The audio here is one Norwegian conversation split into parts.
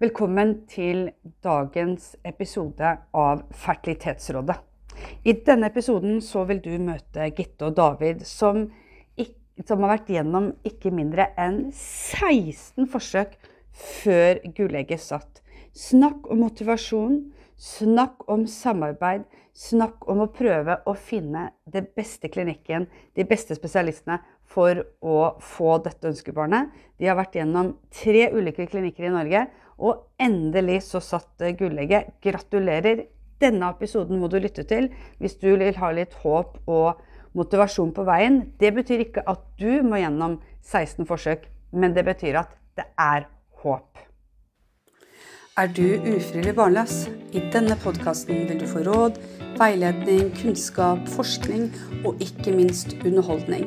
Velkommen til dagens episode av Fertilitetsrådet. I denne episoden så vil du møte Gitte og David, som, som har vært gjennom ikke mindre enn 16 forsøk før gullegget satt. Snakk om motivasjon, snakk om samarbeid, snakk om å prøve å finne den beste klinikken, de beste spesialistene for å få dette ønskebarnet. De har vært gjennom tre ulike klinikker i Norge og endelig så satt gullegget. Gratulerer. Denne episoden må du lytte til hvis du vil ha litt håp og motivasjon på veien. Det betyr ikke at du må gjennom 16 forsøk, men det betyr at det er håp. Er du ufrivillig barnløs? I denne podkasten vil du få råd, veiledning, kunnskap, forskning og ikke minst underholdning.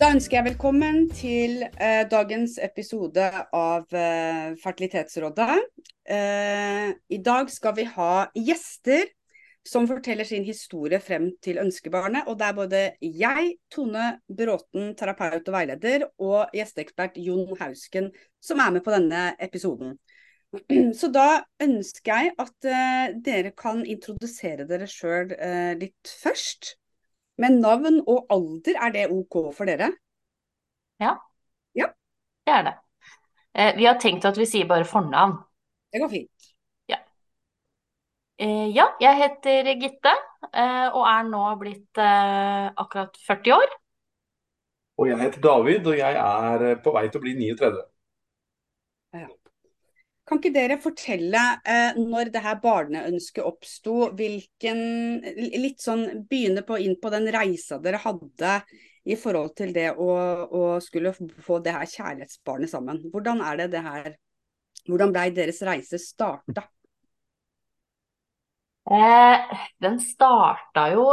Da ønsker jeg velkommen til eh, dagens episode av eh, Fertilitetsrådet. Eh, I dag skal vi ha gjester som forteller sin historie frem til ønskebarnet. Og det er både jeg, Tone Bråten, terapeut og veileder, og gjesteekspert Jon Hausken som er med på denne episoden. Så da ønsker jeg at eh, dere kan introdusere dere sjøl eh, litt først. Men navn og alder, er det OK for dere? Ja, Ja, det er det. Eh, vi har tenkt at vi sier bare fornavn. det går fint. Eh, ja, jeg heter Gitte eh, og er nå blitt eh, akkurat 40 år. Og jeg heter David, og jeg er eh, på vei til å bli 39. Kan ikke dere fortelle eh, når det her barneønsket oppsto, hvilken Litt sånn begynne på, inn på den reisa dere hadde i forhold til det å, å skulle få det her kjærlighetsbarnet sammen. Hvordan er det det her Hvordan blei deres reise starta? Eh, den starta jo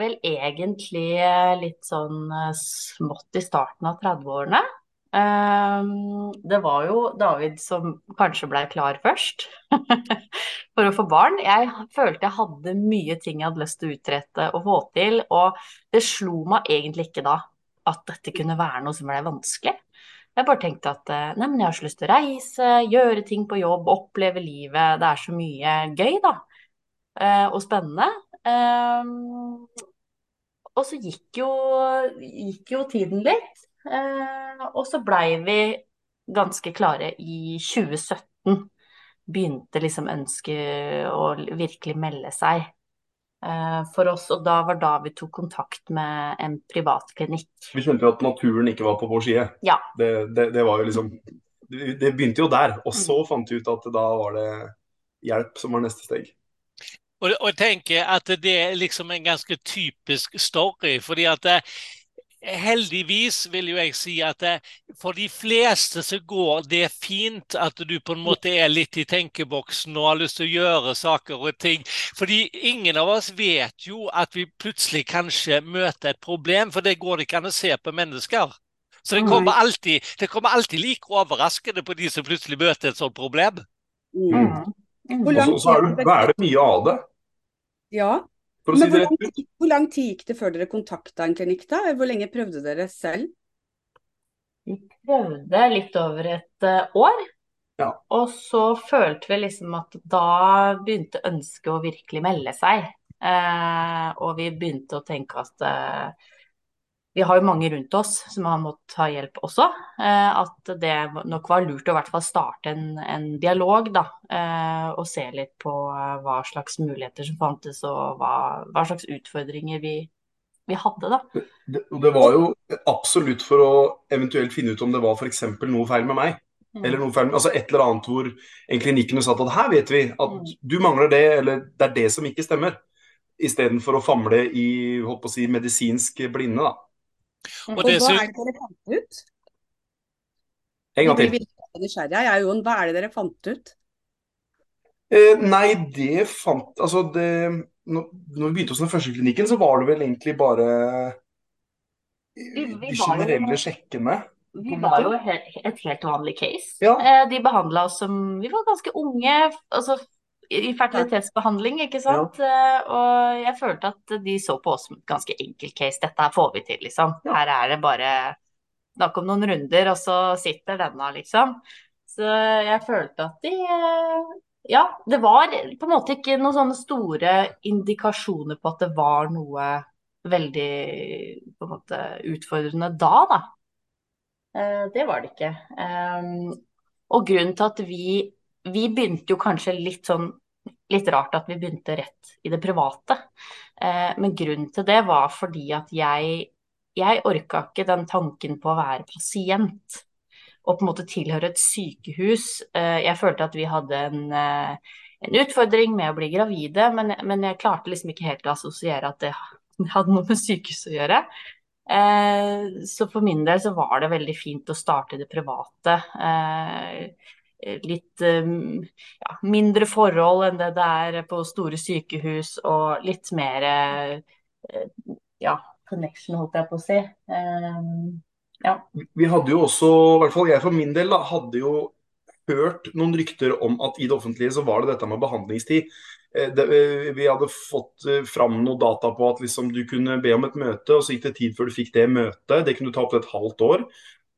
vel egentlig eh, litt sånn eh, smått i starten av 30-årene. Eh, det var jo David som kanskje blei klar først for å få barn. Jeg følte jeg hadde mye ting jeg hadde lyst til å utrette og få til, og det slo meg egentlig ikke da at dette kunne være noe som blei vanskelig. Jeg bare tenkte at eh, nei, men jeg har så lyst til å reise, gjøre ting på jobb, oppleve livet. Det er så mye gøy, da. Eh, og spennende. Eh, og så gikk jo, gikk jo tiden litt. Eh, og så blei vi ganske klare i 2017. Begynte liksom ønsket å virkelig melde seg eh, for oss. Og da var da vi tok kontakt med en privatklinikk. Vi skjønte jo at naturen ikke var på vår side. Ja. Det, det, det var jo liksom Det det begynte jo der. Og så Mm. fant vi ut at da var det hjelp som var neste steg. Og, og jeg tenker at det er liksom en ganske typisk story. fordi at eh, heldigvis vil jo jeg si at eh, for de fleste så går det fint at du på en måte er litt i tenkeboksen og har lyst til å gjøre saker og ting. Fordi ingen av oss vet jo at vi plutselig kanskje møter et problem, for det går det ikke an å se på mennesker. Så det kommer alltid, det kommer alltid like overraskende på de som plutselig møter et sånt problem. Mm. Mm. Og så, så er det, er det mye av det, Ja, for å si det lang, rett ut. tid, hvor lang tid gikk det før dere kontakta en klinikk, da? Hvor lenge prøvde dere selv? Vi prøvde litt over et eh, år, Ja. og så følte vi liksom at da begynte ønsket å virkelig melde seg. Eh, og vi begynte å tenke at eh, vi har jo mange rundt oss som har måttet ha hjelp også. Eh, at det nok var lurt å i hvert fall starte en, en dialog, da. Eh, og se litt på eh, hva slags muligheter som fantes, og hva, hva slags utfordringer vi, vi hadde, da. Det, det var jo absolutt for å eventuelt finne ut om det var f.eks. noe feil med meg. Eller noe feil, med- altså et eller annet hvor en klinikken satt at her vet vi at Mm. du mangler det, eller det er det som ikke stemmer. Istedenfor å famle i håper å si, medisinsk blinde. da. Og Og det hva er det dere fant ut? En gang til. Jeg er Jon, hva er det dere fant ut? Eh, nei, det fant Altså, det når, når vi begynte hos den første klinikken, så var det vel egentlig bare Vi, vi de var jo- generelle sjekkene. Vi var jo he- et helt vanlig case. Ja. Eh, De behandla oss som Vi var ganske unge, altså i fertilitetsbehandling, ikke sant. Ja. Og jeg følte at de så på oss som et ganske enkelt case. Dette her får vi til, liksom. Ja. Her er det bare snakk om noen runder, og så sitter denne, liksom. Så jeg følte at de eh, Ja, det var på en måte ikke noen sånne store indikasjoner på at det var noe veldig på en måte utfordrende da, da. Eh, Det var det ikke. Eh, Og grunnen til at vi Vi begynte jo kanskje litt sånn Litt rart at vi begynte rett i det private. Eh, Men grunnen til det var fordi at jeg Jeg orka ikke den tanken på å være pasient og på en måte tilhøre et sykehus. Eh, Jeg følte at vi hadde en, eh, en utfordring med å bli gravide, men, men jeg klarte liksom ikke helt å assosiere at det hadde noe med sykehus å gjøre. Eh, så for min del så var det veldig fint å starte i det private. Eh, litt eh, ja, mindre forhold enn det det er på store sykehus, og litt mer eh, ja, connection, holdt jeg på å si. Eh, ja. Vi hadde jo også, i hvert fall jeg for min del, da, hadde jo hørt noen rykter om at i det offentlige så var det dette med behandlingstid. Eh, Det, vi hadde fått fram noe data på at liksom du kunne be om et møte, og så gikk det tid før du fikk det møtet. Det kunne du ta opp til et halvt år.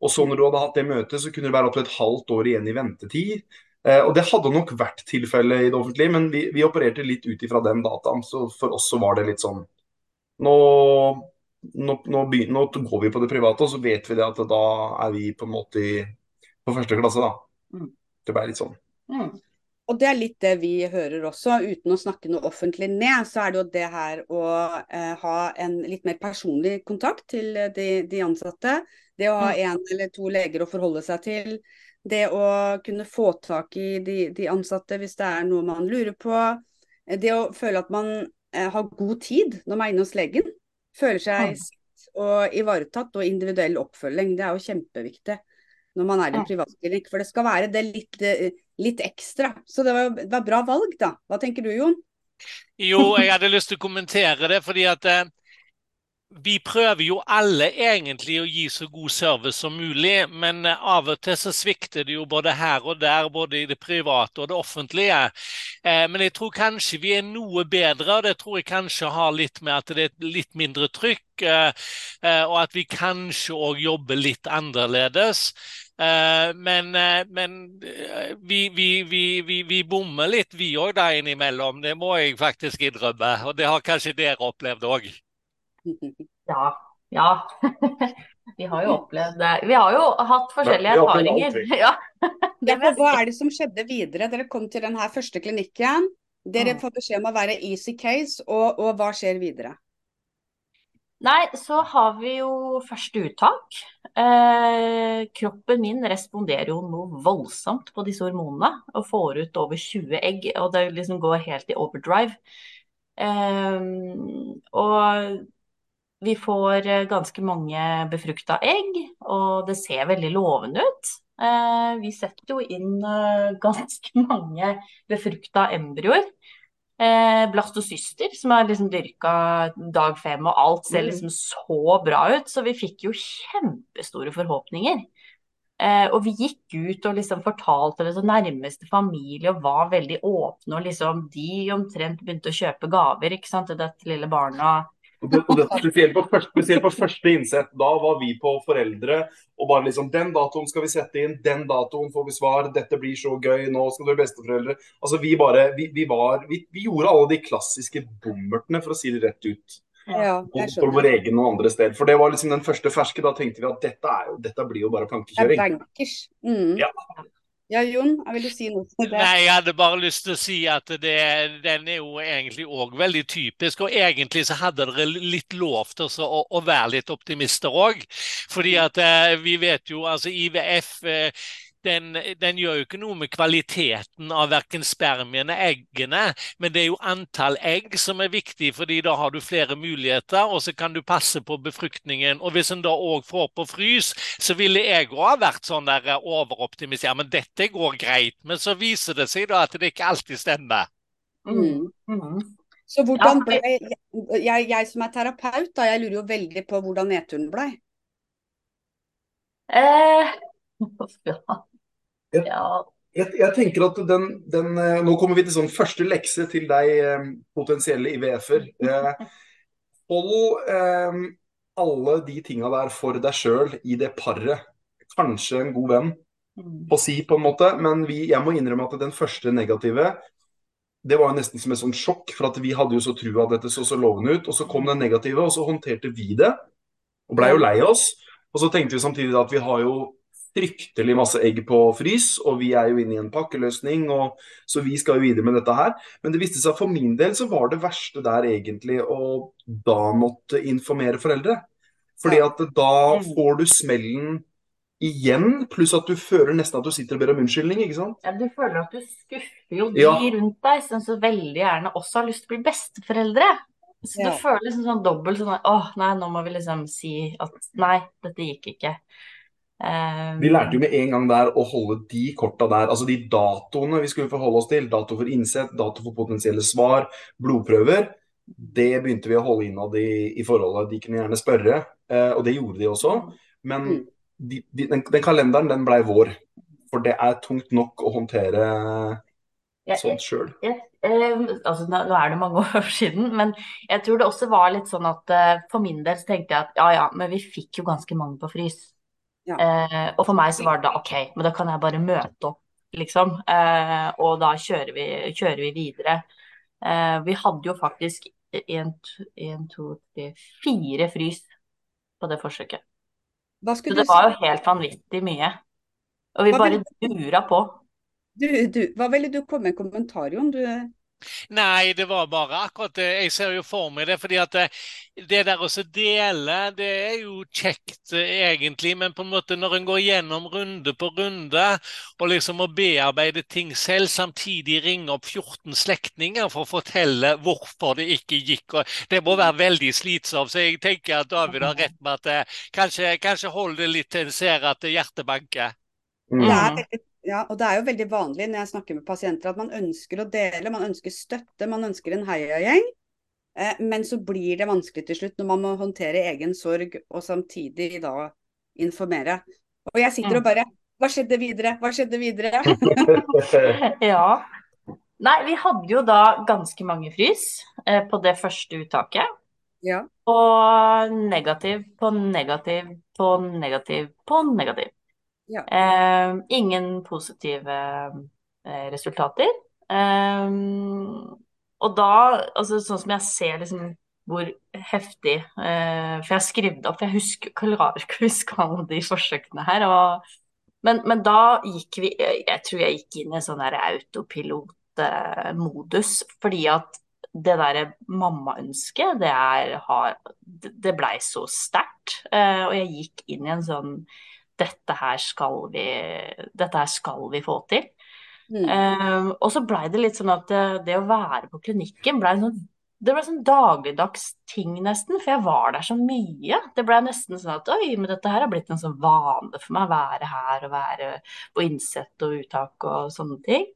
Og så når du hadde hatt det møtet, så kunne det være opptil et halvt år igjen i ventetid. Eh, Og det hadde nok vært tilfellet i det offentlige, men vi, vi opererte litt ut ifra den dataen. Så for oss så var det litt sånn Nå, nå, nå, nå går vi på det private, og så vet vi det at da er vi på en måte i, på første klasse, da. Mm. Det ble litt sånn. Mm. Og det er litt det vi hører også, uten å snakke noe offentlig ned, så er det jo det her å eh, ha en litt mer personlig kontakt til eh, de, de ansatte. Det å ha én eller to leger å forholde seg til. Det å kunne få tak i de, de ansatte hvis det er noe man lurer på. Eh, Det å føle at man eh, har god tid når man er inne hos legen. Føler seg sett og ivaretatt, og individuell oppfølging. Det er jo kjempeviktig når man er i en privatklinikk. For det skal være det litt, litt ekstra. Så det var, det var bra valg, da. Hva tenker du, Jon? Jo, jeg hadde lyst til å kommentere det, fordi at eh, vi prøver jo alle egentlig å gi så god service som mulig, men eh, av og til så svikter det jo både her og der, både i det private og det offentlige. Eh, men jeg tror kanskje vi er noe bedre, og det tror jeg kanskje har litt med at det er litt mindre trykk, eh, og at vi kanskje òg jobber litt annerledes. Men, men vi, vi, vi, vi, bommer litt, vi òg, da innimellom. Det må jeg faktisk innrømme. Og det har kanskje dere opplevd òg. Ja. Ja. Vi har jo opplevd det. Vi har jo hatt forskjellige erfaringer. Ja. Det Ja, hva er det som skjedde videre? Dere kom til den her første klinikken. Dere Mm. får beskjed om å være easy case, og, og hva skjer videre? Nei, så har vi jo første uttak. Eh, kroppen min responderer jo noe voldsomt på disse hormonene og får ut over 20 egg, og det liksom går helt i overdrive. Eh, og vi får eh, ganske mange befrukta egg, og det ser veldig lovende ut. Eh, vi setter jo inn eh, ganske mange befrukta embryoer. Blastocyster, som er liksom dyrka dag fem, og alt ser Mm. liksom så bra ut. Så vi fikk jo kjempestore forhåpninger. Eh, og vi gikk ut og liksom fortalte det til nærmeste familie og var veldig åpne, og liksom de omtrent begynte å kjøpe gaver ikke sant, til dette lille barnet. Og det, og det, spesielt, på første, spesielt på første innsett, da var vi på foreldre og bare liksom Den datoen skal vi sette inn, den datoen får vi svar, dette blir så gøy, nå skal du være besteforeldre. Altså vi bare Vi, vi var vi, vi gjorde alle de klassiske bommertene, for å si det rett ut. Ja, På, på vår egen og andre sted. For det var liksom den første ferske. Da tenkte vi at dette, er jo, dette blir jo bare Det er bankers. Mm. Ja. Ja, Jon, jeg vil du si noe til det? Nei, jeg hadde bare lyst til å si at det, den er jo egentlig òg veldig typisk. Og egentlig så hadde dere litt lov til å, å være litt optimister òg. Fordi at eh, vi vet jo, altså IVF eh, den, den, gjør jo ikke noe med kvaliteten av verken spermiene, eggene, men det er jo antall egg som er viktig, fordi da har du flere muligheter, og så kan du passe på befruktningen. Og hvis en da òg får på frys, så ville jeg òg ha vært sånn der overoptimist. Ja, men dette går greit. Men så viser det seg da at det ikke alltid stemmer. Mm. Mm. Så hvordan ble jeg, jeg, som er terapeut, da, jeg lurer jo veldig på hvordan nedturen ble. Eh, ja. Jeg, jeg, tenker at den, den, eh, Nå kommer vi til sånn første lekse til deg, eh, potensielle IVF-er. Eh, hold eh, alle de tinga der for deg sjøl i det paret. Kanskje en god venn å på si, på en måte. Men vi, jeg må innrømme at den første negative det var jo nesten som et sånt sjokk, for at vi hadde jo så trua at dette så så lovende ut. Og så kom den negative, og så håndterte vi det. Og blei jo lei oss. Og så tenkte vi samtidig at vi har jo fryktelig masse egg på frys, og vi er jo inne i en pakkeløsning, og, så vi skal jo videre med dette her. Men det viste seg for min del så var det verste der egentlig å da måtte informere foreldre. Fordi at da mm. får du smellen igjen, pluss at du føler nesten at du sitter og ber om unnskyldning, ikke sant? Ja, du føler at du skuffer jo de ja. rundt deg som så veldig gjerne også har lyst til å bli besteforeldre. Så ja. du føler liksom sånn dobbelt sånn åh, nei, nå må vi liksom si at nei, dette gikk ikke. Um... Vi lærte jo med en gang der å holde de korta der, altså de datoene vi skulle forholde oss til, dato for innsett, dato for potensielle svar, blodprøver, det begynte vi å holde innad i, i forholdet. De kunne gjerne spørre, eh, og det gjorde de også. Men mm de, de, den, den, kalenderen den blei vår. For det er tungt nok å håndtere sånt sjøl. Eh, altså, nå, er det mange år siden, men jeg tror det også var litt sånn at uh, for min del så tenkte jeg at ja ja, men vi fikk jo ganske mange på frys. Ja. Uh, og for meg så var det da OK, men da kan jeg bare møte opp, liksom. Eh, og da kjører vi, kjører vi videre. vi hadde jo faktisk én, to, tre, fire frys på det forsøket. Så det var jo helt vanvittig mye. Og vi bare dura på. Du, du, hva ville du komme med en kommentar, om? Du, Nei, det var bare akkurat det. Jeg ser jo for meg det. fordi at det, det der å dele, det er jo kjekt egentlig. Men på en måte når en går gjennom runde på runde og liksom må bearbeide ting selv, samtidig ringe opp 14 slektninger for å fortelle hvorfor det ikke gikk, og det må være veldig slitsomt. Så jeg tenker at David har rett med at kanskje, kanskje hold det litt til en ser at hjertet banker. Mm. Det er veldig ja, og det er jo veldig vanlig når jeg snakker med pasienter at man ønsker å dele, man ønsker støtte, man ønsker en heiagjeng. Eh, men så blir det vanskelig til slutt når man må håndtere egen sorg og samtidig da informere. Og jeg sitter og bare Hva skjedde videre? Hva skjedde videre? ja. Nei, vi hadde jo da ganske mange frys eh, på det første uttaket. Ja. Og negativ på negativ på negativ på negativ. Ja. Eh, ingen positive eh, resultater. Eh, og da, altså sånn som jeg ser liksom hvor heftig eh, For jeg har skrevet opp, jeg husker, klarer ikke å huske alle de forsøkene her. Og, men, men, da gikk vi Jeg tror jeg gikk inn i sånn autopilotmodus. fordi at det derre mammaønsket, det, er, det blei så sterkt. Eh, og jeg gikk inn i en sånn dette her skal vi, her skal vi få til. Mm. Uh, og så blei det litt sånn at det, det å være på klinikken blei sånn det ble sånn dagligdags ting, nesten, for jeg var der så mye. Det ble nesten sånn at oi, men dette her har blitt en sånn vane for meg, å være her og være på innsett og uttak og sånne ting.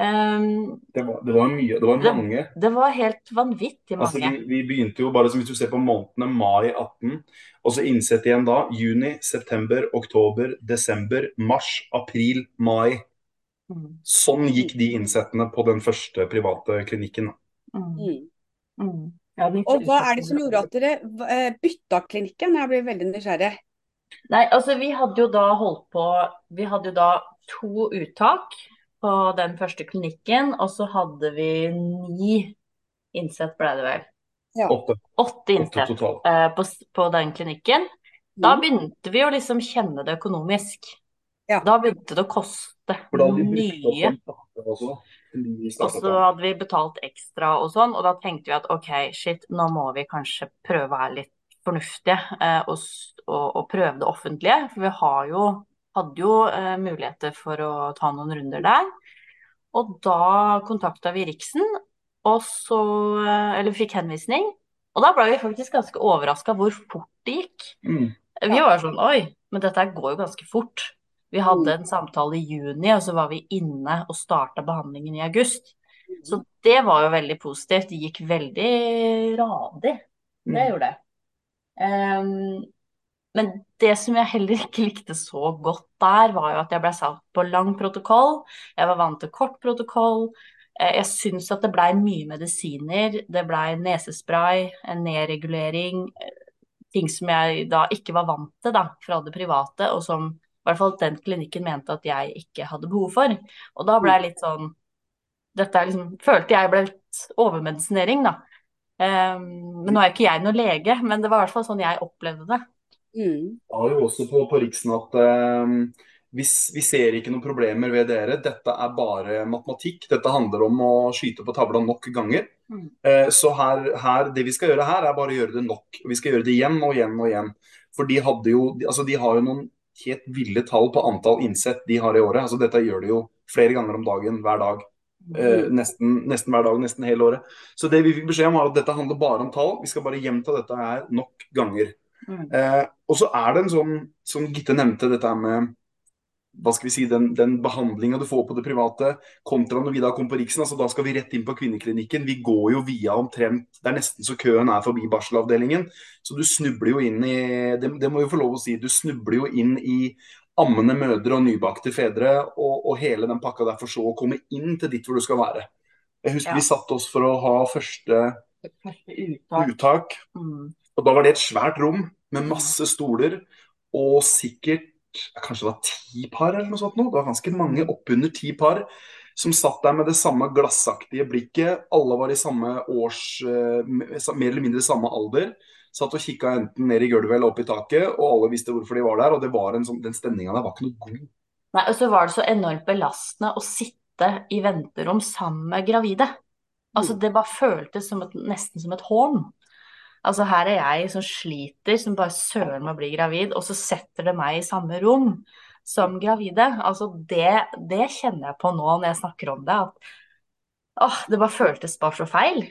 Um, det, var, det, var, mye, det var mange. Det, det var helt vanvittig mange. Altså, vi, vi, begynte jo bare, som Hvis du ser på månedene mai 18, og så innsett igjen da juni, september, oktober, desember, mars, april, mai. Mm. Sånn gikk de innsettene på den første private klinikken. Mm. mm. Mm. Ja, og hva er det som gjorde at dere eh, bytta klinikken? Jeg blir veldig nysgjerrig. Nei, altså vi hadde jo da holdt på Vi hadde jo da to uttak på den første klinikken, og så hadde vi ni innsett, ble det vel. Ja. Åtte. Åtte innsett uh, på, på, den klinikken. Da begynte vi å liksom kjenne det økonomisk. Ja. Da begynte det å koste mye. Og så hadde vi betalt ekstra og sånn, og da tenkte vi at OK, shit, nå må vi kanskje prøve å være litt fornuftige uh, og, og, og, prøve det offentlige. For vi har jo hadde jo eh, muligheter for å ta noen runder der. Og da kontakta vi Riksen, og så eh, Eller fikk henvisning. Og da ble vi faktisk ganske overraska hvor fort det gikk. Mm. Vi var sånn Oi, men dette går jo ganske fort. Vi hadde en samtale i juni, og så var vi inne og starta behandlingen i august. Så det var jo veldig positivt. Det gikk veldig radig. Det Mm. gjorde det. Ehm, men det som jeg heller ikke likte så godt der, var jo at jeg ble satt på lang protokoll. Jeg var vant til kort protokoll. Eh, Jeg syns at det blei mye medisiner. Det blei nesespray, en nedregulering. eh, Ting som jeg da ikke var vant til da, fra det private, og som i hvert fall den klinikken mente at jeg ikke hadde behov for. Og da ble jeg litt sånn Dette liksom Følte jeg ble litt overmedisinering, da. Um, men nå er ikke jeg noen lege, men det var i hvert fall sånn jeg opplevde det. Mm. sa jo også på, på Riksen at eh, vi, vi ser ikke noen problemer ved dere. Dette er bare matematikk. Dette handler om å skyte på tavla nok ganger. Mm. Eh, så her, her, det vi skal gjøre her, er bare å gjøre det nok. Vi skal gjøre det igjen og igjen og igjen. For de, hadde jo, altså de har jo noen helt ville tall på antall innsett de har i året. Altså dette gjør de jo flere ganger om dagen, hver dag. Eh, nesten, nesten hver dag, nesten hele året. Så det vi fikk beskjed om var at dette handler bare om tall. Vi skal bare gjenta dette her nok ganger. Mm. Eh, og så er det en sånn, som Gitte nevnte, dette med hva skal vi si, den, den behandlinga du får på det private, kontra når vi da kom på Riksen. altså Da skal vi rett inn på kvinneklinikken. Vi går jo via omtrent Det er nesten så køen er forbi barselavdelingen. Så du snubler jo inn i det, det må vi få lov å si. Du snubler jo inn i ammende mødre og nybakte fedre og, og hele den pakka der for så å komme inn til dit hvor du skal være. Jeg husker Ja. vi satte oss for å ha første Første uttak. uttak. Mm. Og da var det et svært rom med masse stoler og sikkert kanskje det var ti par eller noe sånt nå. Det var ganske mange, oppunder ti par, som satt der med det samme glassaktige blikket. Alle var i samme års eh, Mer eller mindre samme alder. Satt og kikka enten ned i gulvet eller opp i taket, og alle visste hvorfor de var der. Og det var en sånn, den stemninga der var ikke noe god. Nei, og så var det så enormt belastende å sitte i venterom sammen med gravide. Altså, det bare føltes som et, nesten som et hån. Altså, her er jeg som sliter, som bare søren med å bli gravid, og så setter det meg i samme rom som gravide. Altså, det, det kjenner jeg på nå når jeg snakker om det, at åh, det bare føltes bare så feil.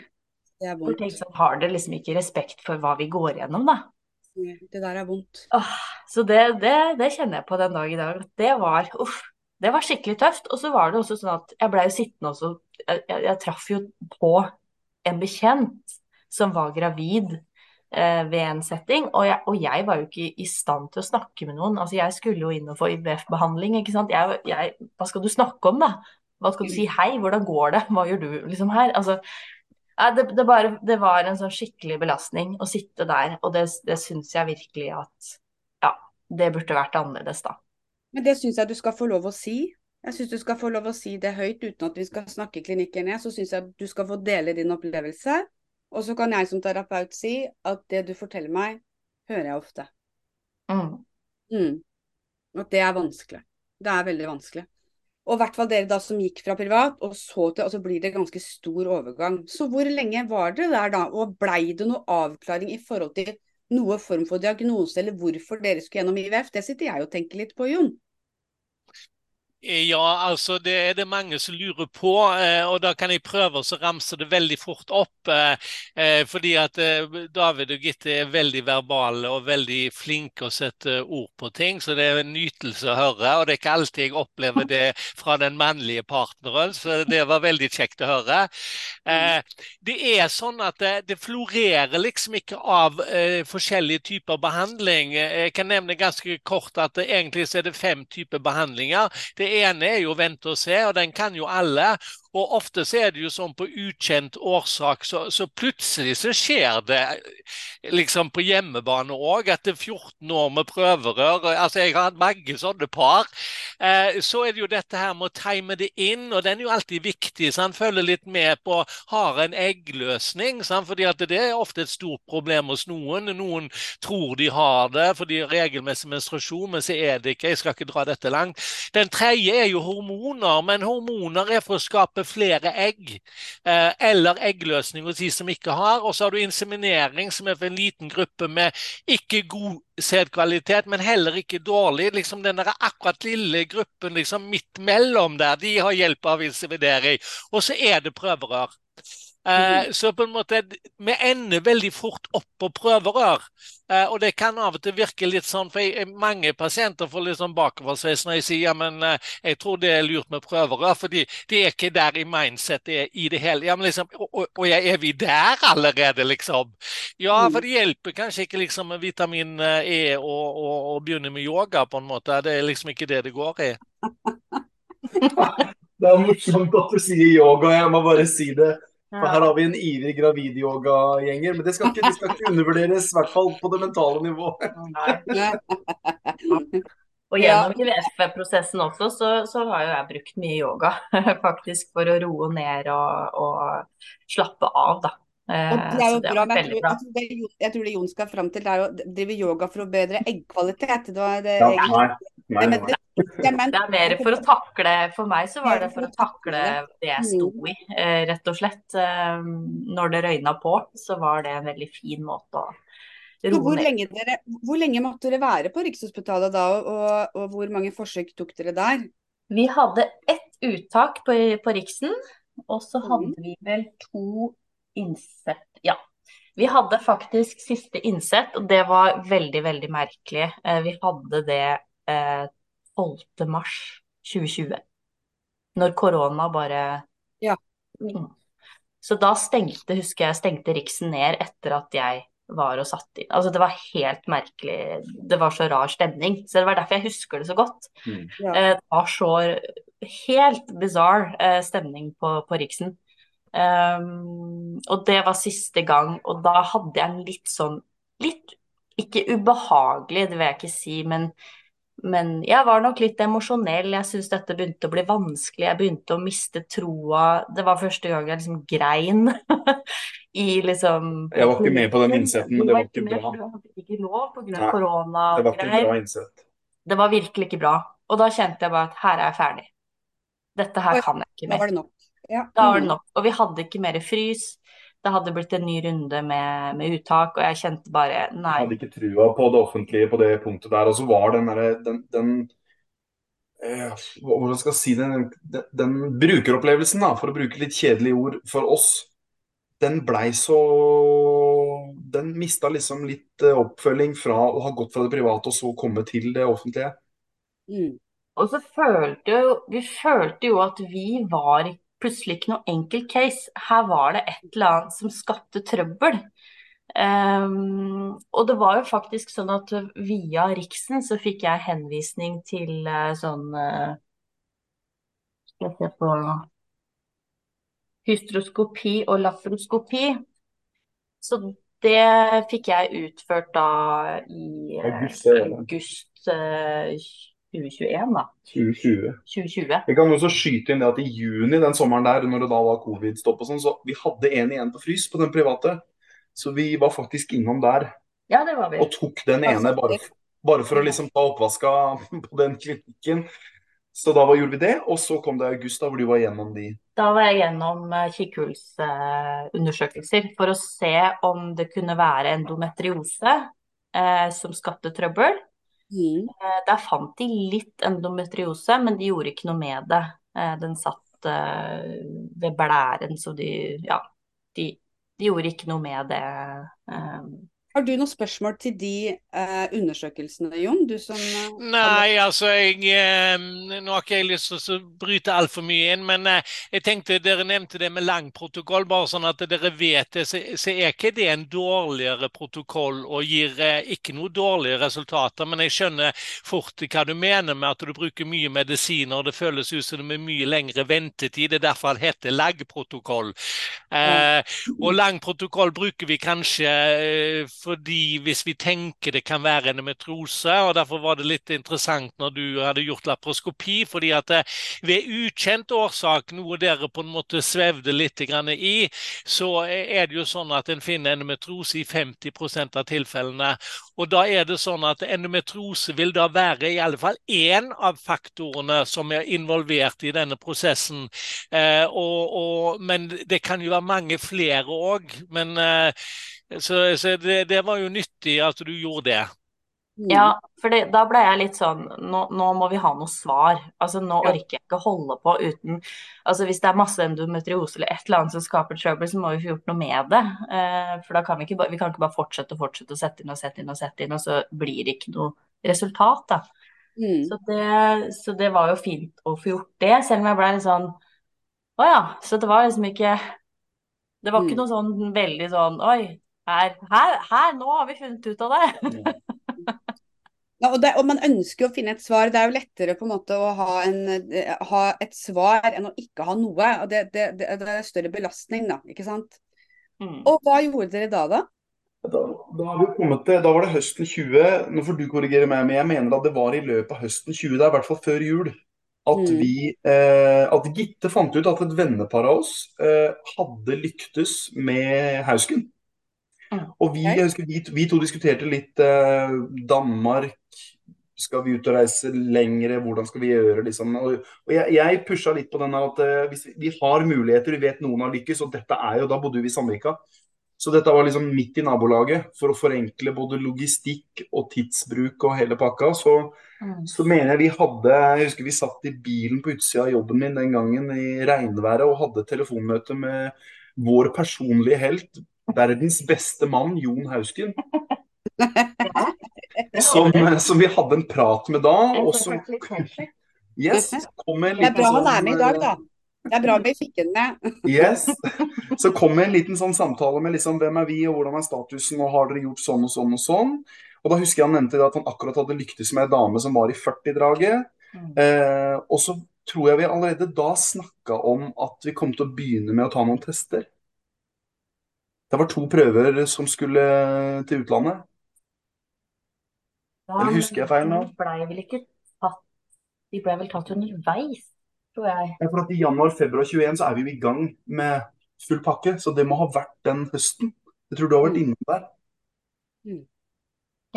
Det er vondt. tenk så har dere liksom ikke respekt for hva vi går gjennom, da? Det der er vondt. Åh, så det, det, det kjenner jeg på den dag i dag. Det var, uff, det var skikkelig tøft. Og så var det også sånn at jeg blei jo sittende også Jeg, jeg, jeg traff jo på en bekjent som var gravid eh, ved en setting, og jeg, og jeg var jo ikke i stand til å snakke med noen. Altså, jeg skulle jo inn og få IVF-behandling, ikke sant. Jeg, jeg, hva skal du snakke om, da? Hva skal du si? Hei, hvordan går det? Hva gjør du liksom her? Altså, det, det, bare, det var en sånn skikkelig belastning å sitte der, og det, det syns jeg virkelig at Ja, det burde vært annerledes, da. Men det syns jeg du skal få lov å si. Jeg syns du skal få lov å si det høyt uten at vi skal snakke klinikken ned. Så syns jeg du skal få dele din opplevelse. Og så kan jeg som terapeut si at det du forteller meg, hører jeg ofte. Mm. Mm. Og det er vanskelig. Det er veldig vanskelig. Og i hvert fall dere da som gikk fra privat, og så til, og så blir det ganske stor overgang. Så hvor lenge var dere der da, og blei det noe avklaring i forhold til noe form for diagnose, eller hvorfor dere skulle gjennom IVF? Det sitter jeg og tenker litt på, Jon. Ja, altså det er det mange som lurer på, eh, og da kan jeg prøve å ramse det veldig fort opp. eh, eh, Fordi at David og Gitte er veldig verbale og veldig flinke å sette ord på ting, så det er en nytelse å høre. Og det er ikke alltid jeg opplever det fra den mannlige partneren, så det var veldig kjekt å høre. Det er sånn at det, florerer liksom ikke av forskjellige typer behandling. Eh, Jeg kan nevne ganske kort at egentlig så er det fem typer behandlinger. Det ene er jo vente og se, og den kan jo alle. Og ofte så er det jo sånn på ukjent årsak, så, så plutselig så skjer det liksom på hjemmebane òg, etter 14 år med prøverør. Altså jeg har hatt mange sånne par. Eh, så er det jo dette her med å time det inn, og den er jo alltid viktig. Så han følger litt med på har en eggløsning, sant? fordi at det er ofte et stort problem hos noen. Noen tror de har det fordi regelmessig menstruasjon, men så er det ikke. Jeg skal ikke dra dette langt. Den tredje er jo hormoner, men hormoner er for å skape flere egg. Eh, eller eggløsning hos de som ikke har. Og så har du inseminering, som er for en liten gruppe med ikke god sædkvalitet, men heller ikke dårlig. Liksom Den der akkurat lille gruppen liksom midt mellom der, de har hjelp av inseminering. Og så er det prøverør. Uh, så på en måte, vi ender veldig fort opp på prøverør. Uh, og det kan av og til virke litt sånn, for jeg, mange pasienter får litt sånn bakoversveis når jeg sier ja, men uh, jeg tror det er lurt med prøverør, fordi de er ikke der i mindsetet i det hele. Ja, men liksom, og, og er vi der allerede, liksom? Ja, for det hjelper kanskje ikke liksom med vitamin E å begynne med yoga, på en måte. Det er liksom ikke det det går i. det er morsomt at du sier yoga, jeg må bare si det. For her har vi en ivrig gravid-yoga-gjenger, men det skal ikke, det skal ikke undervurderes, i hvert fall på det mentale nivået. Og gjennom IVF-prosessen også, så, så, har jo jeg brukt mye yoga faktisk for å roe ned og, og slappe av, da. Og det er jo bra, men jeg tror, jeg, tror det, jeg tror, det, Jon skal fram til, det er å drive yoga for å bedre eggkvalitet. Det var det, ja, nei, nei. Det er mer for å takle For meg så var det for å takle det jeg sto i, eh, rett og slett. Eh, når det røyna på, så var det en veldig fin måte å roe hvor lenge, dere, hvor lenge måtte dere være på Rikshospitalet da, og, og, hvor mange forsøk tok dere der? Vi hadde ett uttak på, på Riksen, og så hadde vi vel to innsett. Ja. Vi hadde faktisk siste innsett, og det var veldig, veldig merkelig. Eh, vi hadde det 12. mars 2020. Når korona bare Ja. Mm. Så da stengte, husker jeg, stengte Riksen ned etter at jeg var og satt inn. Altså det var helt merkelig. Det var så rar stemning. Så det var derfor jeg husker det så godt. Mm. Ja. Eh, det var så helt bizarre eh, stemning på, på Riksen. Um, og det var siste gang, og da hadde jeg en litt sånn Litt ikke ubehagelig, det vil jeg ikke si, men men jeg var nok litt emosjonell. Jeg syntes dette begynte å bli vanskelig. Jeg begynte å miste troa. Det var første gang jeg liksom grein i liksom Jeg var ikke med på den innsetten, men det var ikke bra. Du hadde ikke lov pga. korona Det var ikke bra innsett. Det var virkelig ikke bra. Og da kjente jeg bare at her er jeg ferdig. Dette her kan jeg ikke mer. Da var det nok. Ja. Da var det nok. Og vi hadde ikke mer frys det hadde blitt en ny runde med, med, uttak, og jeg kjente bare nei. Jeg hadde ikke trua på det offentlige på det punktet der. Og så var den derre den, den eh, Hvordan skal jeg si det? Den, den, brukeropplevelsen, da, for å bruke litt kjedelige ord for oss, den blei så Den mista liksom litt eh, oppfølging fra å ha gått fra det private og så komme til det offentlige. Mm. Og så følte jo Vi følte jo at vi var ikke plutselig ikke noe enkel case. Her var det et eller annet som skapte trøbbel. Um, og det var jo faktisk sånn at via Riksen så fikk jeg henvisning til uh, sånn uh, Skal jeg se på Hystroskopi og laparoskopi. Så det fikk jeg utført da i uh, august, august 2021, da. 2020. 2020. Jeg kan også skyte inn det at i juni den sommeren der, når det da var covid-stopp og sånn, så vi hadde en igjen på frys på den private. Så vi var faktisk innom der. Ja, det var vi. Og tok den ene bare, bare for å liksom ta oppvaska på den klinikken. Så da gjorde vi det, og så kom det august, da hvor du var gjennom de. Da var jeg gjennom eh, kikkhullsundersøkelser for å se om det kunne være endometriose eh, som skapte trøbbel. Mm. Eh, der fant de litt endometriose, men de gjorde ikke noe med det. Eh, den satt eh, ved blæren, så de Ja, de, de gjorde ikke noe med det. Har du noen spørsmål til de eh, undersøkelsene, Jon? Du som eh, Nei, altså jeg eh, Nå har ikke jeg lyst til å bryte altfor mye inn, men eh, jeg tenkte dere nevnte det med lang protokoll, bare sånn at dere vet det. Så, så er ikke det en dårligere protokoll og gir eh, ikke noe dårlige resultater. Men jeg skjønner fort hva du mener med at du bruker mye medisiner, og det føles ut som det er mye lengre ventetid. Det er derfor det heter lagprotokoll. Eh, og lang protokoll bruker vi kanskje fordi hvis vi tenker det kan være endometrose, og derfor var det litt interessant når du hadde gjort laparoskopi, fordi at ved ukjent årsak, noe dere på en måte svevde litt i, så er det jo sånn at en finner endometrose i 50% av tilfellene. Og da er det sånn at endometrose vil da være i alle fall én av faktorene som er involvert i denne prosessen. Eh, og, og, men det kan jo være mange flere òg. Men eh, så, så det, det, var jo nyttig at du gjorde det. Mm. Ja, for det, da ble jeg litt sånn nå, nå, må vi ha noe svar. Altså Nå ja. orker jeg ikke holde på uten Altså Hvis det er masse endometriose eller et eller annet som skaper trouble, så må vi få gjort noe med det. Eh, for da kan vi ikke, vi kan ikke bare fortsette og fortsette å sette inn og sette inn og sette inn, og så blir det ikke noe resultat, da. Mm. Så, det, så, det, var jo fint å få gjort det, selv om jeg ble litt sånn Å ja. Så det var liksom ikke Det var ikke mm. noe sånn veldig sånn Oi, her, her, her, nå har vi funnet ut av det. ja, og, det og, man ønsker å finne et svar. Det er jo lettere på en måte å ha, en, ha et svar enn å ikke ha noe. og Det, det, det, det er større belastning, da. ikke sant? Mm. Og hva gjorde dere da, da? Da, da, til, da, var det høsten 20. Nå får du korrigere meg, men jeg mener at det var i løpet av høsten 20, det er i hvert fall før jul, at, mm. vi, eh, at Gitte fant ut at et vennepar av oss eh, hadde lyktes med Hausken. Og vi, jeg husker, vi, vi to diskuterte litt eh, Danmark. Skal vi ut og reise lengre? Hvordan skal vi gjøre liksom? Og, og jeg, jeg pusha litt på den at eh, hvis vi, vi, har muligheter, vi vet noen har lykkes, og dette er jo Da bodde vi i Sandvika. Så dette var liksom midt i nabolaget for å forenkle både logistikk og tidsbruk og hele pakka. Så, mm. så mener jeg vi hadde Jeg husker vi satt i bilen på utsida av jobben min den gangen i regnværet og hadde telefonmøte med vår personlige helt verdens beste mann, Jon Hausken. Som, som, vi hadde en prat med da. Og som yes, kom en liten, Det er bra han er med i dag, da. Det er bra vi fikk den med. yes. Så kom en liten sånn samtale med liksom, hvem er vi, og hvordan er statusen, og har dere gjort sånn og sånn og sånn. Og da husker jeg han nevnte at han akkurat hadde lyktes med ei dame som var i 40-draget. Mm. Eh, og så tror jeg vi allerede da snakka om at vi kom til å begynne med å ta noen tester. Det var to prøver som skulle til utlandet. Ja, Eller husker jeg feil nå? De ble vel ikke tatt De blei vel tatt underveis, tror jeg. Ja, for at I januar-februar 21 så er vi jo i gang med full pakke, så det må ha vært den høsten. Jeg tror du har vært innom inne der. Mm.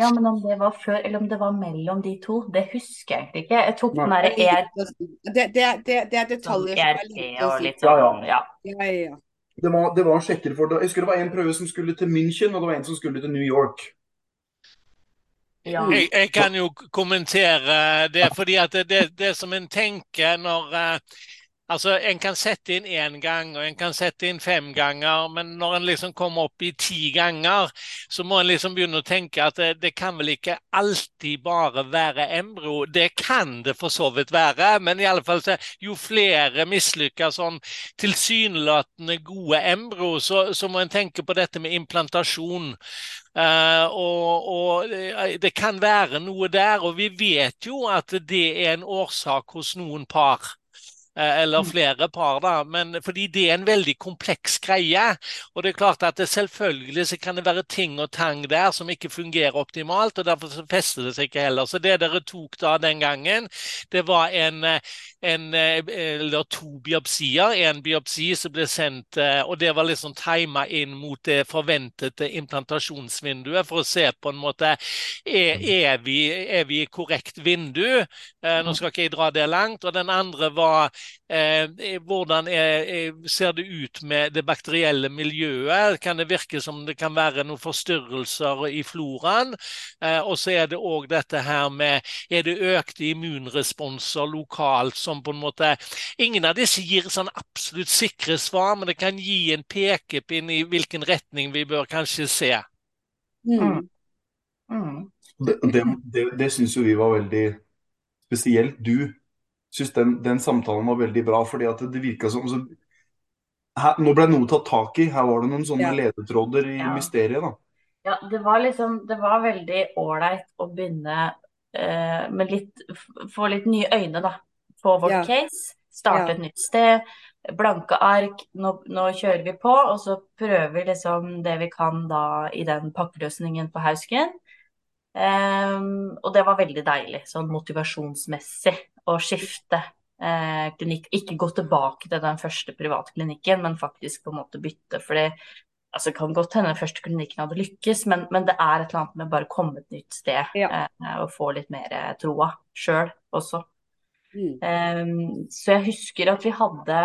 Ja, men om det var før eller om det var mellom de to, det husker jeg egentlig ikke. Jeg tok den derre ER... Det, det, det, det, er detaljer som er litt å si. Ja, ja. ja, ja. Det var, det var sjekker for det. Jeg husker det var en prøve som skulle til München, og det var en som skulle til New York. Ja. Jeg, jeg, kan jo kommentere det, fordi at det, det som en tenker når uh, Altså, En kan sette inn én gang, og en kan sette inn fem ganger, men når en liksom kommer opp i ti ganger, så må en liksom begynne å tenke at det, det kan vel ikke alltid bare være embro. Det kan det for så vidt være, men i alle fall så, jo flere mislykka sånn tilsynelatende gode embro, så, så, må en tenke på dette med implantasjon. Uh, og, og, det kan være noe der, og vi vet jo at det er en årsak hos noen par. Eh, eller mm. flere par, da. Men fordi det er en veldig kompleks greie. Og det er klart at det selvfølgelig så kan det være ting og tang der som ikke fungerer optimalt, og derfor så fester det seg ikke heller. Så det dere tok da den gangen, det var en, en eller to biopsier. En biopsi som ble sendt, eh, og det var liksom tima inn mot det forventede implantasjonsvinduet for å se på en måte er, mm. er, vi, er vi i korrekt vindu. Eh, nå mm. skal ikke jeg dra det langt. Og den andre var Eh, eh, hvordan er, ser det ut med det bakterielle miljøet? Kan det virke som det kan være noen forstyrrelser i floraen? Eh, og så er det òg dette her med Er det økte immunresponser lokalt som på en måte Ingen av disse gir sånn absolutt sikre svar, men det kan gi en pekepinn i hvilken retning vi bør kanskje se. Mm. Mm. Det, det, det, det syns jo vi var veldig spesielt du syns den, den, samtalen var veldig bra. fordi at det virka som så, her, Nå ble noe tatt tak i. Her var det noen sånne ja. ledetråder i ja. mysteriet. da. Ja, det var liksom Det var veldig ålreit å begynne eh, med litt Få litt nye øyne, da. På vårt ja. case. Starte et nytt sted. blanke ark, nå, nå, kjører vi på, og så prøver vi liksom det vi kan da i den pakkeløsningen på Hausken. Um, og det var veldig deilig, sånn motivasjonsmessig, å skifte eh, klinikk. Ikke gå tilbake til den første privatklinikken, men faktisk på en måte bytte. For det altså, kan godt hende den første klinikken hadde lykkes, men, men, det er et eller annet med bare å komme et nytt sted ja. eh, og få litt mer troa sjøl også. Mm. Um, så jeg husker at vi hadde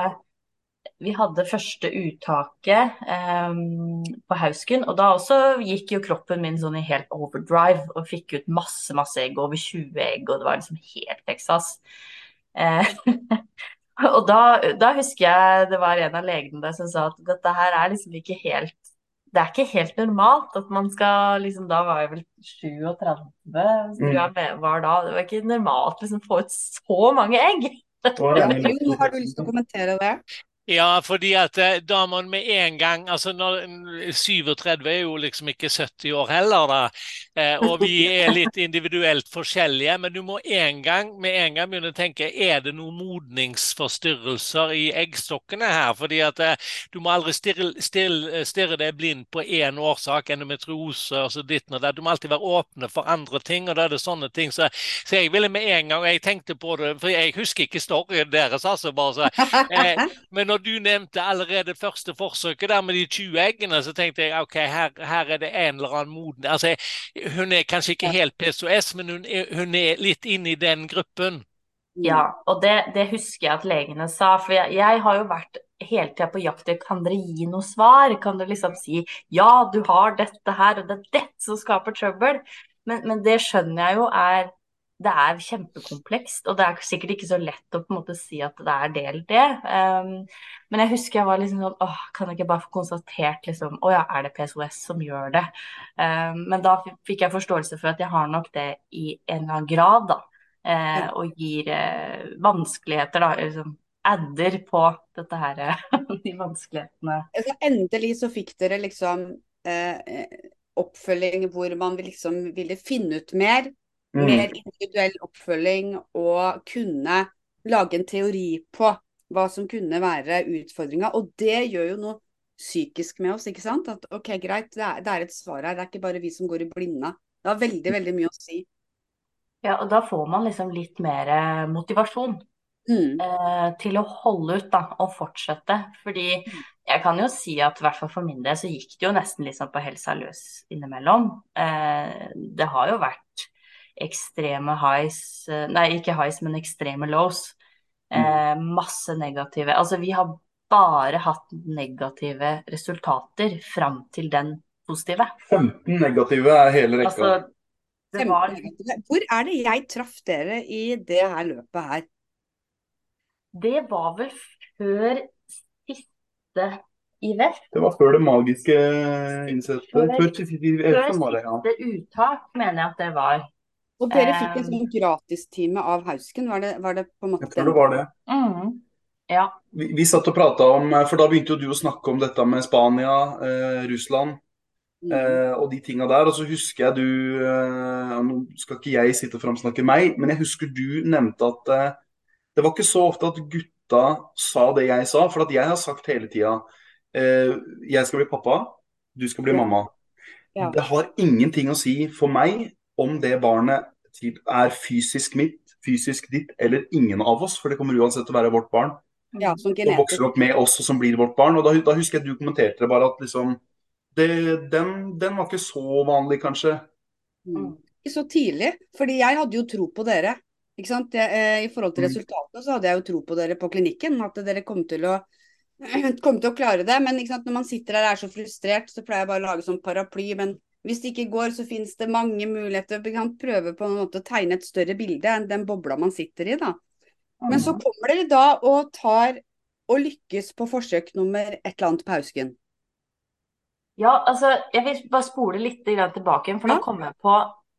vi hadde første uttaket um, på Hausken, og da også gikk jo kroppen min sånn i helt overdrive og fikk ut masse, masse egg, over 20 egg, og det var liksom helt Texas. Uh, og da, da, husker jeg det var en av legene der som sa at dette her er liksom ikke helt det er ikke helt normalt at man skal liksom, Da var jeg vel 37, tror jeg var da. Det var ikke normalt liksom få ut så mange egg. Har du lyst til å kommentere det? Ja, fordi at eh, da må med en gang altså når, 37 er jo liksom ikke 70 år heller, da. Eh, og vi er litt individuelt forskjellige. Men du må en gang, med en gang begynne å tenke er det noen modningsforstyrrelser i eggstokkene her. fordi at eh, du må aldri stirre deg blind på én årsak, endometriose og så ditt og datt. Du må alltid være åpne for andre ting, og da er det sånne ting. Så, så jeg ville med en gang, og jeg tenkte på det, for jeg husker ikke storyen deres, altså. bare så, eh, men når når du nevnte allerede første forsøket der med de 20 eggene, så tenkte jeg ok, her, her er det en eller annen moden altså, Hun er kanskje ikke helt PSOS, men hun er, hun er litt inne i den gruppen. Ja, og det, det, husker jeg at legene sa. For jeg, jeg har jo vært hele tida på jakt etter kan dere gi noe svar? Kan dere liksom si ja, du har dette her, og det er dette som skaper trøbbel? Men, men det skjønner jeg jo er det er kjempekomplekst, og det er sikkert ikke så lett å på en måte si at det er det eller det. Um, men jeg husker jeg var liksom sånn åh, kan jeg ikke bare få konstatert liksom Å ja, er det PSOS som gjør det? Um, men da fikk jeg forståelse for at jeg har nok det i en eller annen grad, da. Uh, og gir uh, vanskeligheter, da. Liksom, adder på dette her, de vanskelighetene. Så endelig så fikk dere liksom uh, oppfølging hvor man liksom ville finne ut mer Mm. Mer individuell oppfølging og kunne lage en teori på hva som kunne være utfordringa. Og det gjør jo noe psykisk med oss, ikke sant. At OK, greit, det er, det er et svar her. Det er ikke bare vi som går i blinde. Det har veldig, veldig mye å si. Ja, og da får man liksom litt mer eh, motivasjon mm. eh, til å holde ut da, og fortsette. Fordi mm. jeg kan jo si at i hvert fall for min del så gikk det jo nesten liksom på helsa løs innimellom. Eh, det har jo vært ekstreme highs eh, Nei, ikke highs, men ekstreme lows. Mm. Eh, masse negative Altså, vi har bare hatt negative resultater fram til den positive. 15 negative er hele rekka. Altså, var... Hvor er det jeg traff dere i det her løpet her? Det var vel før siste i vest. Det var før det magiske innsettet. Før, før, før siste uttak, mener jeg at det var. Og dere fikk en sånn gratistime av Hausken, var det, var det, på en måte Jeg tror det var det. Mm. Ja. Vi, vi, satt og prata om eh, For da begynte jo du å snakke om dette med Spania, eh, Russland mm. eh, og de tinga der. Og så husker jeg du eh, Nå skal ikke jeg sitte og framsnakke meg, men jeg husker du nevnte at eh, det var ikke så ofte at gutta sa det jeg sa. For at jeg har sagt hele tida eh, jeg skal bli pappa, du skal bli ja. mamma. Ja. Det har ingenting å si for meg om det barnet er fysisk mitt, fysisk ditt eller ingen av oss, for det kommer uansett til å være vårt barn. Ja, som genetisk. og vokser opp med oss og som blir vårt barn. og Da, da husker jeg du kommenterte det bare at liksom det, den, den, var ikke så vanlig, kanskje. Mm. Ikke så tidlig, fordi jeg hadde jo tro på dere. Ikke sant? Jeg, eh, I forhold til mm. resultatene så hadde jeg jo tro på dere på klinikken. At dere kom til å, kom til å klare det. Men når man sitter der og er så frustrert, så pleier jeg bare å lage sånn paraply. Men hvis det ikke går, så finnes det mange muligheter. Vi kan prøve på en måte å tegne et større bilde enn den bobla man sitter i. da. Men så kommer dere da og tar og lykkes på forsøk nummer et eller annet på Hausken. Ja, altså jeg vil bare spole litt tilbake, for nå kom jeg på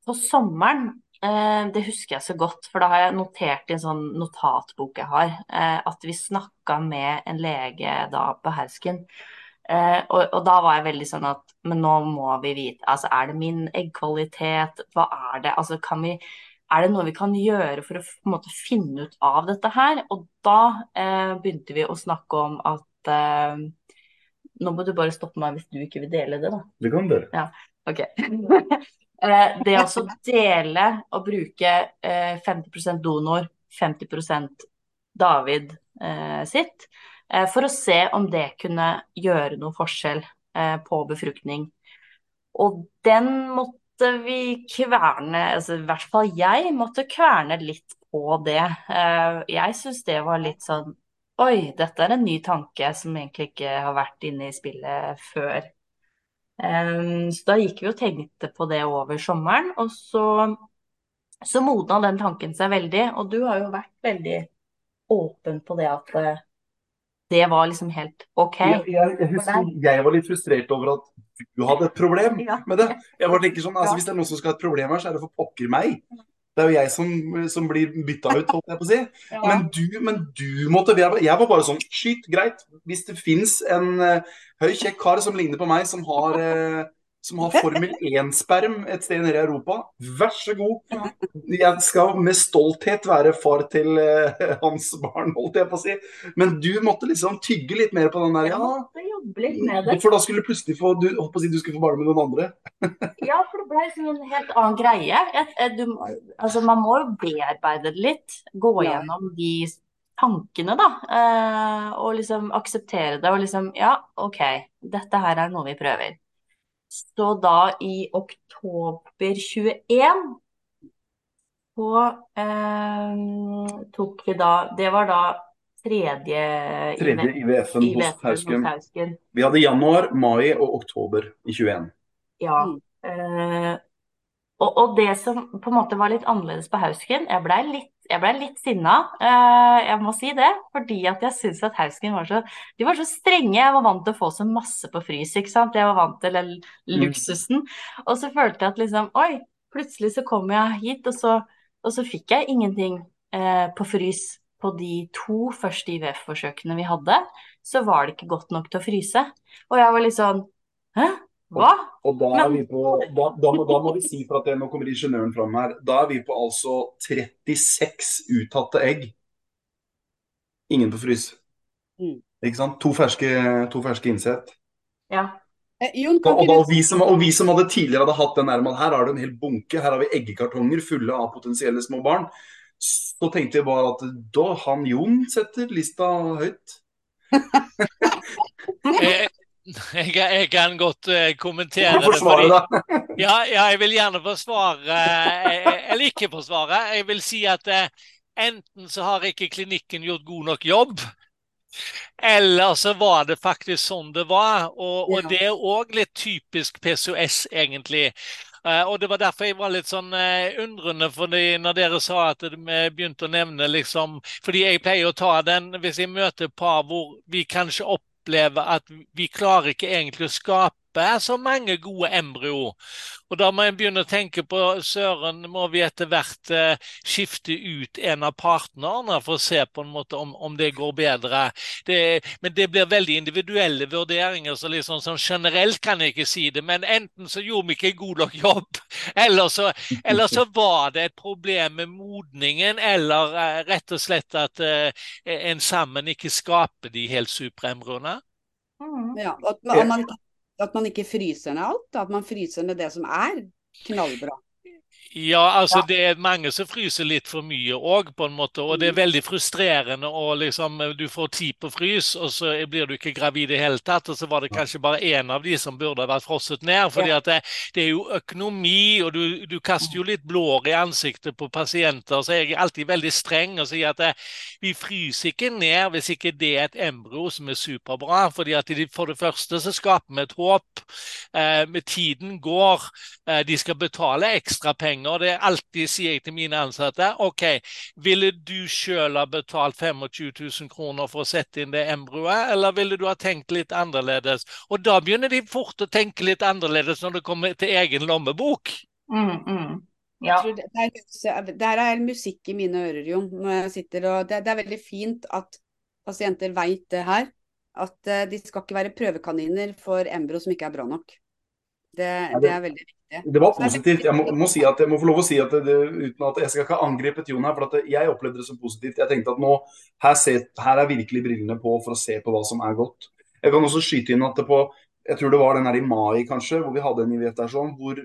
på sommeren. Eh, det husker jeg så godt, for da har jeg notert i en sånn notatbok jeg har, eh, at vi snakka med en lege da på Hausken Eh, og, og, da var jeg veldig sånn at Men nå må vi vite altså Er det min eggkvalitet? Hva er det? Altså kan vi er det noe vi kan gjøre for å måte finne ut av dette her? Og da eh, begynte vi å snakke om at eh, Nå må du bare stoppe meg hvis du ikke vil dele det, da. Det kan dere. Ja, ok. Eh, det å dele og bruke 50% donor, 50% David sitt, for å se om det kunne gjøre noe forskjell på befruktning. Og den måtte vi kverne, altså i hvert fall jeg måtte kverne litt på det. Eh, jeg syns det var litt sånn Oi, dette er en ny tanke som egentlig ikke har vært inne i spillet før. Eh, så da gikk vi og tenkte på det over sommeren, og så, så modna den tanken seg veldig. Og du har jo vært veldig åpen på det at eh, det var liksom helt OK. Jeg, jeg, jeg husker jeg var litt frustrert over at du hadde et problem ja. med det. Jeg bare tenker sånn, altså Hvis det er noen som skal ha et problem her, så er det for pokker meg. Det er jo jeg som, som blir bytta ut, holdt jeg på å si. Ja. Men, du, men, du, måtte Jeg var bare sånn Skyt, greit. Hvis det fins en uh, høy, kjekk kar som ligner på meg, som har uh, som har Formel 1-sperm et sted nede i Europa. Vær så god. Jeg skal med stolthet være far til uh, hans barn, holdt jeg på å si. Men du måtte liksom tygge litt mer på den der. Ja, for da skulle du plutselig få du, å si, du skulle få barn med noen andre. ja, for det ble liksom en helt annen greie. Jeg, du, altså, man må jo bearbeide det litt. Gå gjennom de tankene, da. Uh, og liksom akseptere det. Og liksom Ja, OK, dette her er noe vi prøver. Så da i oktober 21 så eh, tok vi da Det var da tredje, tredje IVF-en hos Hausken. Hausken. Vi hadde januar, mai og oktober i 21. Ja. Eh, og, og, det som på en måte var litt annerledes på Hausken Jeg blei litt jeg ble litt sinna, uh, jeg må si det. Fordi at jeg syns at Hausken var så De var så strenge. Jeg var vant til å få så masse på frys, ikke sant. Jeg var vant til den luksusen. Og så følte jeg at liksom Oi, plutselig så kom jeg hit, og så, og så fikk jeg ingenting uh, på frys på de to første IVF-forsøkene vi hadde. Så var det ikke godt nok til å fryse. Og jeg var litt sånn Hæ? Hva? Og, og da, på, da, da, må, da, må, vi si, for at det, nå kommer ingeniøren fram her, da er vi på altså 36 uttatte egg. Ingen på frys. Mm. Ikke sant? To ferske, to ferske innsett. Ja. Eh, Jon, og, og, vi som, og, vi som, hadde tidligere hadde hatt den der her har du en hel bunke, her har vi eggekartonger fulle av potensielle små barn, så tenkte jeg bare at da han Jon setter lista høyt. Eh, jeg, jeg, kan godt uh, kommentere det. Forsvare det. ja, ja, jeg vil gjerne forsvare uh, Eller ikke forsvare. Jeg vil si at uh, enten så har ikke klinikken gjort god nok jobb. Eller så var det faktisk sånn det var. Og, og det er òg litt typisk PCOS, egentlig. Uh, og Det var derfor jeg var litt sånn uh, undrende fordi når dere sa at vi begynte å nevne liksom Fordi jeg pleier å ta den hvis jeg møter par hvor vi kanskje opp opplever at vi klarer ikke egentlig å skape så mange gode embryo. Og da må en begynne å tenke på søren, må vi etter hvert eh, skifte ut en av partnerne for å se på en måte om, om det går bedre. Det, men det blir veldig individuelle vurderinger, så liksom sånn generelt kan jeg ikke si det. Men enten så gjorde vi ikke en god nok jobb, eller så, eller så var det et problem med modningen, eller eh, rett og slett at eh, en sammen ikke skaper de helt supre embryoene. Mm. Ja, at man, at man ikke fryser ned alt, at man fryser ned det som er knallbra. Ja, altså det er mange som fryser litt for mye òg, på en måte. Og det er mm. veldig frustrerende å liksom Du får tid på frys, og så blir du ikke gravid i det hele tatt. Og så var det kanskje bare én av de som burde vært frosset ned. fordi at det, det er jo økonomi, og du, du, kaster jo litt blår i ansiktet på pasienter. Så jeg er alltid veldig streng og sier at det, vi fryser ikke ned hvis ikke det er et embryo som er superbra. fordi at for det første så skaper vi et håp. Eh, med tiden går. Eh, de skal betale ekstra penger penger. Det er alltid sier jeg til mine ansatte. OK, ville du sjøl ha betalt 25 000 kroner for å sette inn det embryoet, eller ville du ha tenkt litt annerledes? Og da begynner de fort å tenke litt annerledes når det kommer til egen lommebok. Mm, mm. Ja. Det, er, det er musikk i mine ører, Jon. når jeg sitter og, det, det er veldig fint at pasienter veit det her. At uh, de skal ikke være prøvekaniner for embryo som ikke er bra nok. Det, det- er veldig viktig. Det var positivt. Jeg må, må, si at, jeg må få lov å si at det, uten at jeg skal ikke angripe Jon her, for at jeg opplevde det som positivt. Jeg tenkte at nå, her, ser, her er virkelig brillene på for å se på hva som er godt. Jeg kan også skyte inn at det på Jeg tror det var den her i mai, kanskje, hvor vi hadde en der sånn, hvor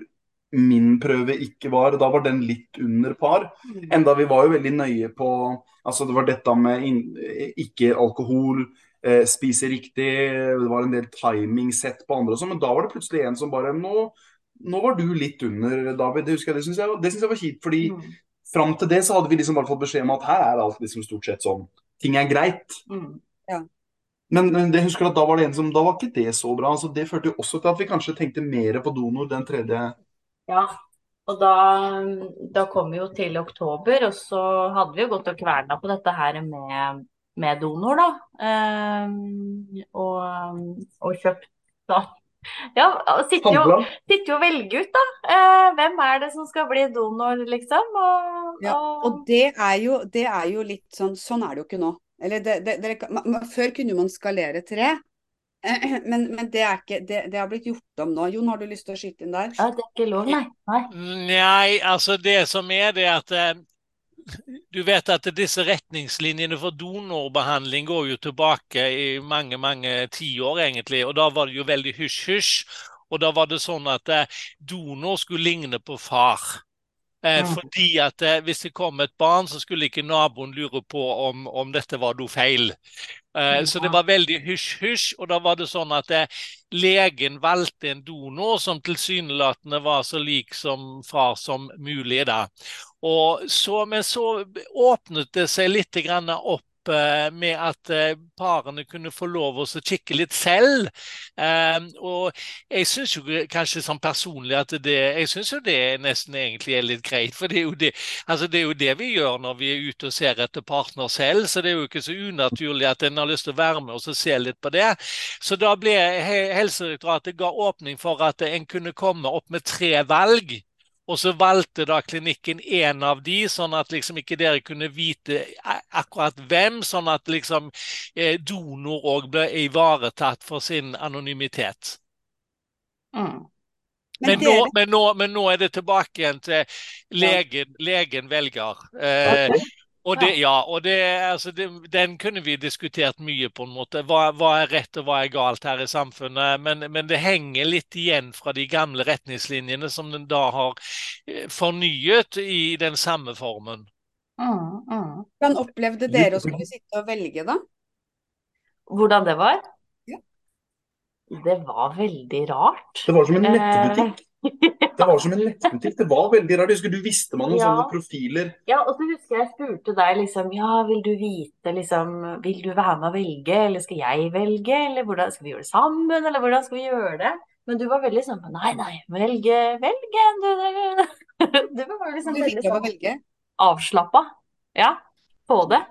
min prøve ikke var Da var den litt under par. Enda vi var jo veldig nøye på Altså, det var dette med ikke alkohol, spise riktig, det var en del timingsett på andre og sånn, men da var det plutselig en som bare Nå, nå var du litt under, David. Det husker jeg, det syns jeg, jeg var kjipt. fordi Mm. fram til det så hadde vi liksom bare fått beskjed om at her er alt liksom stort sett sånn. Ting er greit. Mm. Men, men jeg husker at da var det en som Da var ikke det så bra. altså Det førte jo også til at vi kanskje tenkte mer på donor den tredje Ja, og da, da kom vi jo til oktober, og så hadde vi jo gått og kverna på dette her med, med donor, da. Ehm, og, og kjøpt da. Ja, og sitter jo, sitter jo og velger ut, da. Eh, hvem er det som skal bli donor, liksom? Og, Ja, og det er jo, det er jo litt sånn Sånn er det jo ikke nå. Eller det, det, før kunne man skalere tre, men, men det, er ikke, det, det har blitt gjort om nå. Jon, har du lyst til å skyte inn der? ja, det er ikke lov, nei. nei. Nei, altså det som er det at eh, du vet at disse retningslinjene for donorbehandling går jo tilbake i mange, mange tiår egentlig, og da var det jo veldig hysj-hysj. Og da var det sånn at eh, donor skulle ligne på far. Eh, fordi at eh, hvis det kom et barn, så skulle ikke naboen lure på om, om dette var noe feil. Eh, Så det var veldig hysj-hysj, og da var det sånn at legen valgte en donor som tilsynelatende var så lik som far som mulig. da. Så, men så åpnet det seg litt opp eh, med at eh, parene kunne få lov å kikke litt selv. Eh, og jeg syns jo kanskje sånn personlig at det Jeg syns jo det nesten egentlig er litt greit, for det er, jo det, altså det er jo det vi gjør når vi er ute og ser etter partner selv, så det er jo ikke så unaturlig at en har lyst til å være med og se litt på det. Så da ble Helsedirektoratet ga åpning for at en kunne komme opp med tre valg. Og så valgte da klinikken én av de, sånn at liksom ikke dere kunne vite akkurat hvem, sånn at liksom eh, donor òg ble ivaretatt for sin anonymitet. Mm. Men Men nå, men, nå, men nå er det tilbake igjen til legen, legen velger. Eh, og det, ja, og det, altså det, den kunne vi diskutert mye på en måte. Hva, hva er rett og hva er galt her i samfunnet? Men, men det henger litt igjen fra de gamle retningslinjene som den da har eh, fornyet i den samme formen. Mm, mm. hvordan opplevde dere å skulle sitte og velge, da? Hvordan det var? Det var veldig rart. Det var som en Eh, nettbutikk. Det var som en nettbutikk. Det var veldig rart. Jeg husker du visste man noen Ja. sånne profiler. Ja, og så husker jeg spurte deg liksom, ja, vil du vite liksom, vil du være med å velge, eller skal jeg velge, eller hvordan skal vi gjøre det sammen, eller hvordan skal vi gjøre det? Men du var veldig sånn, nei, nei, velge, velge, du, du, du var liksom Du veldig sånn avslappa, ja, på det.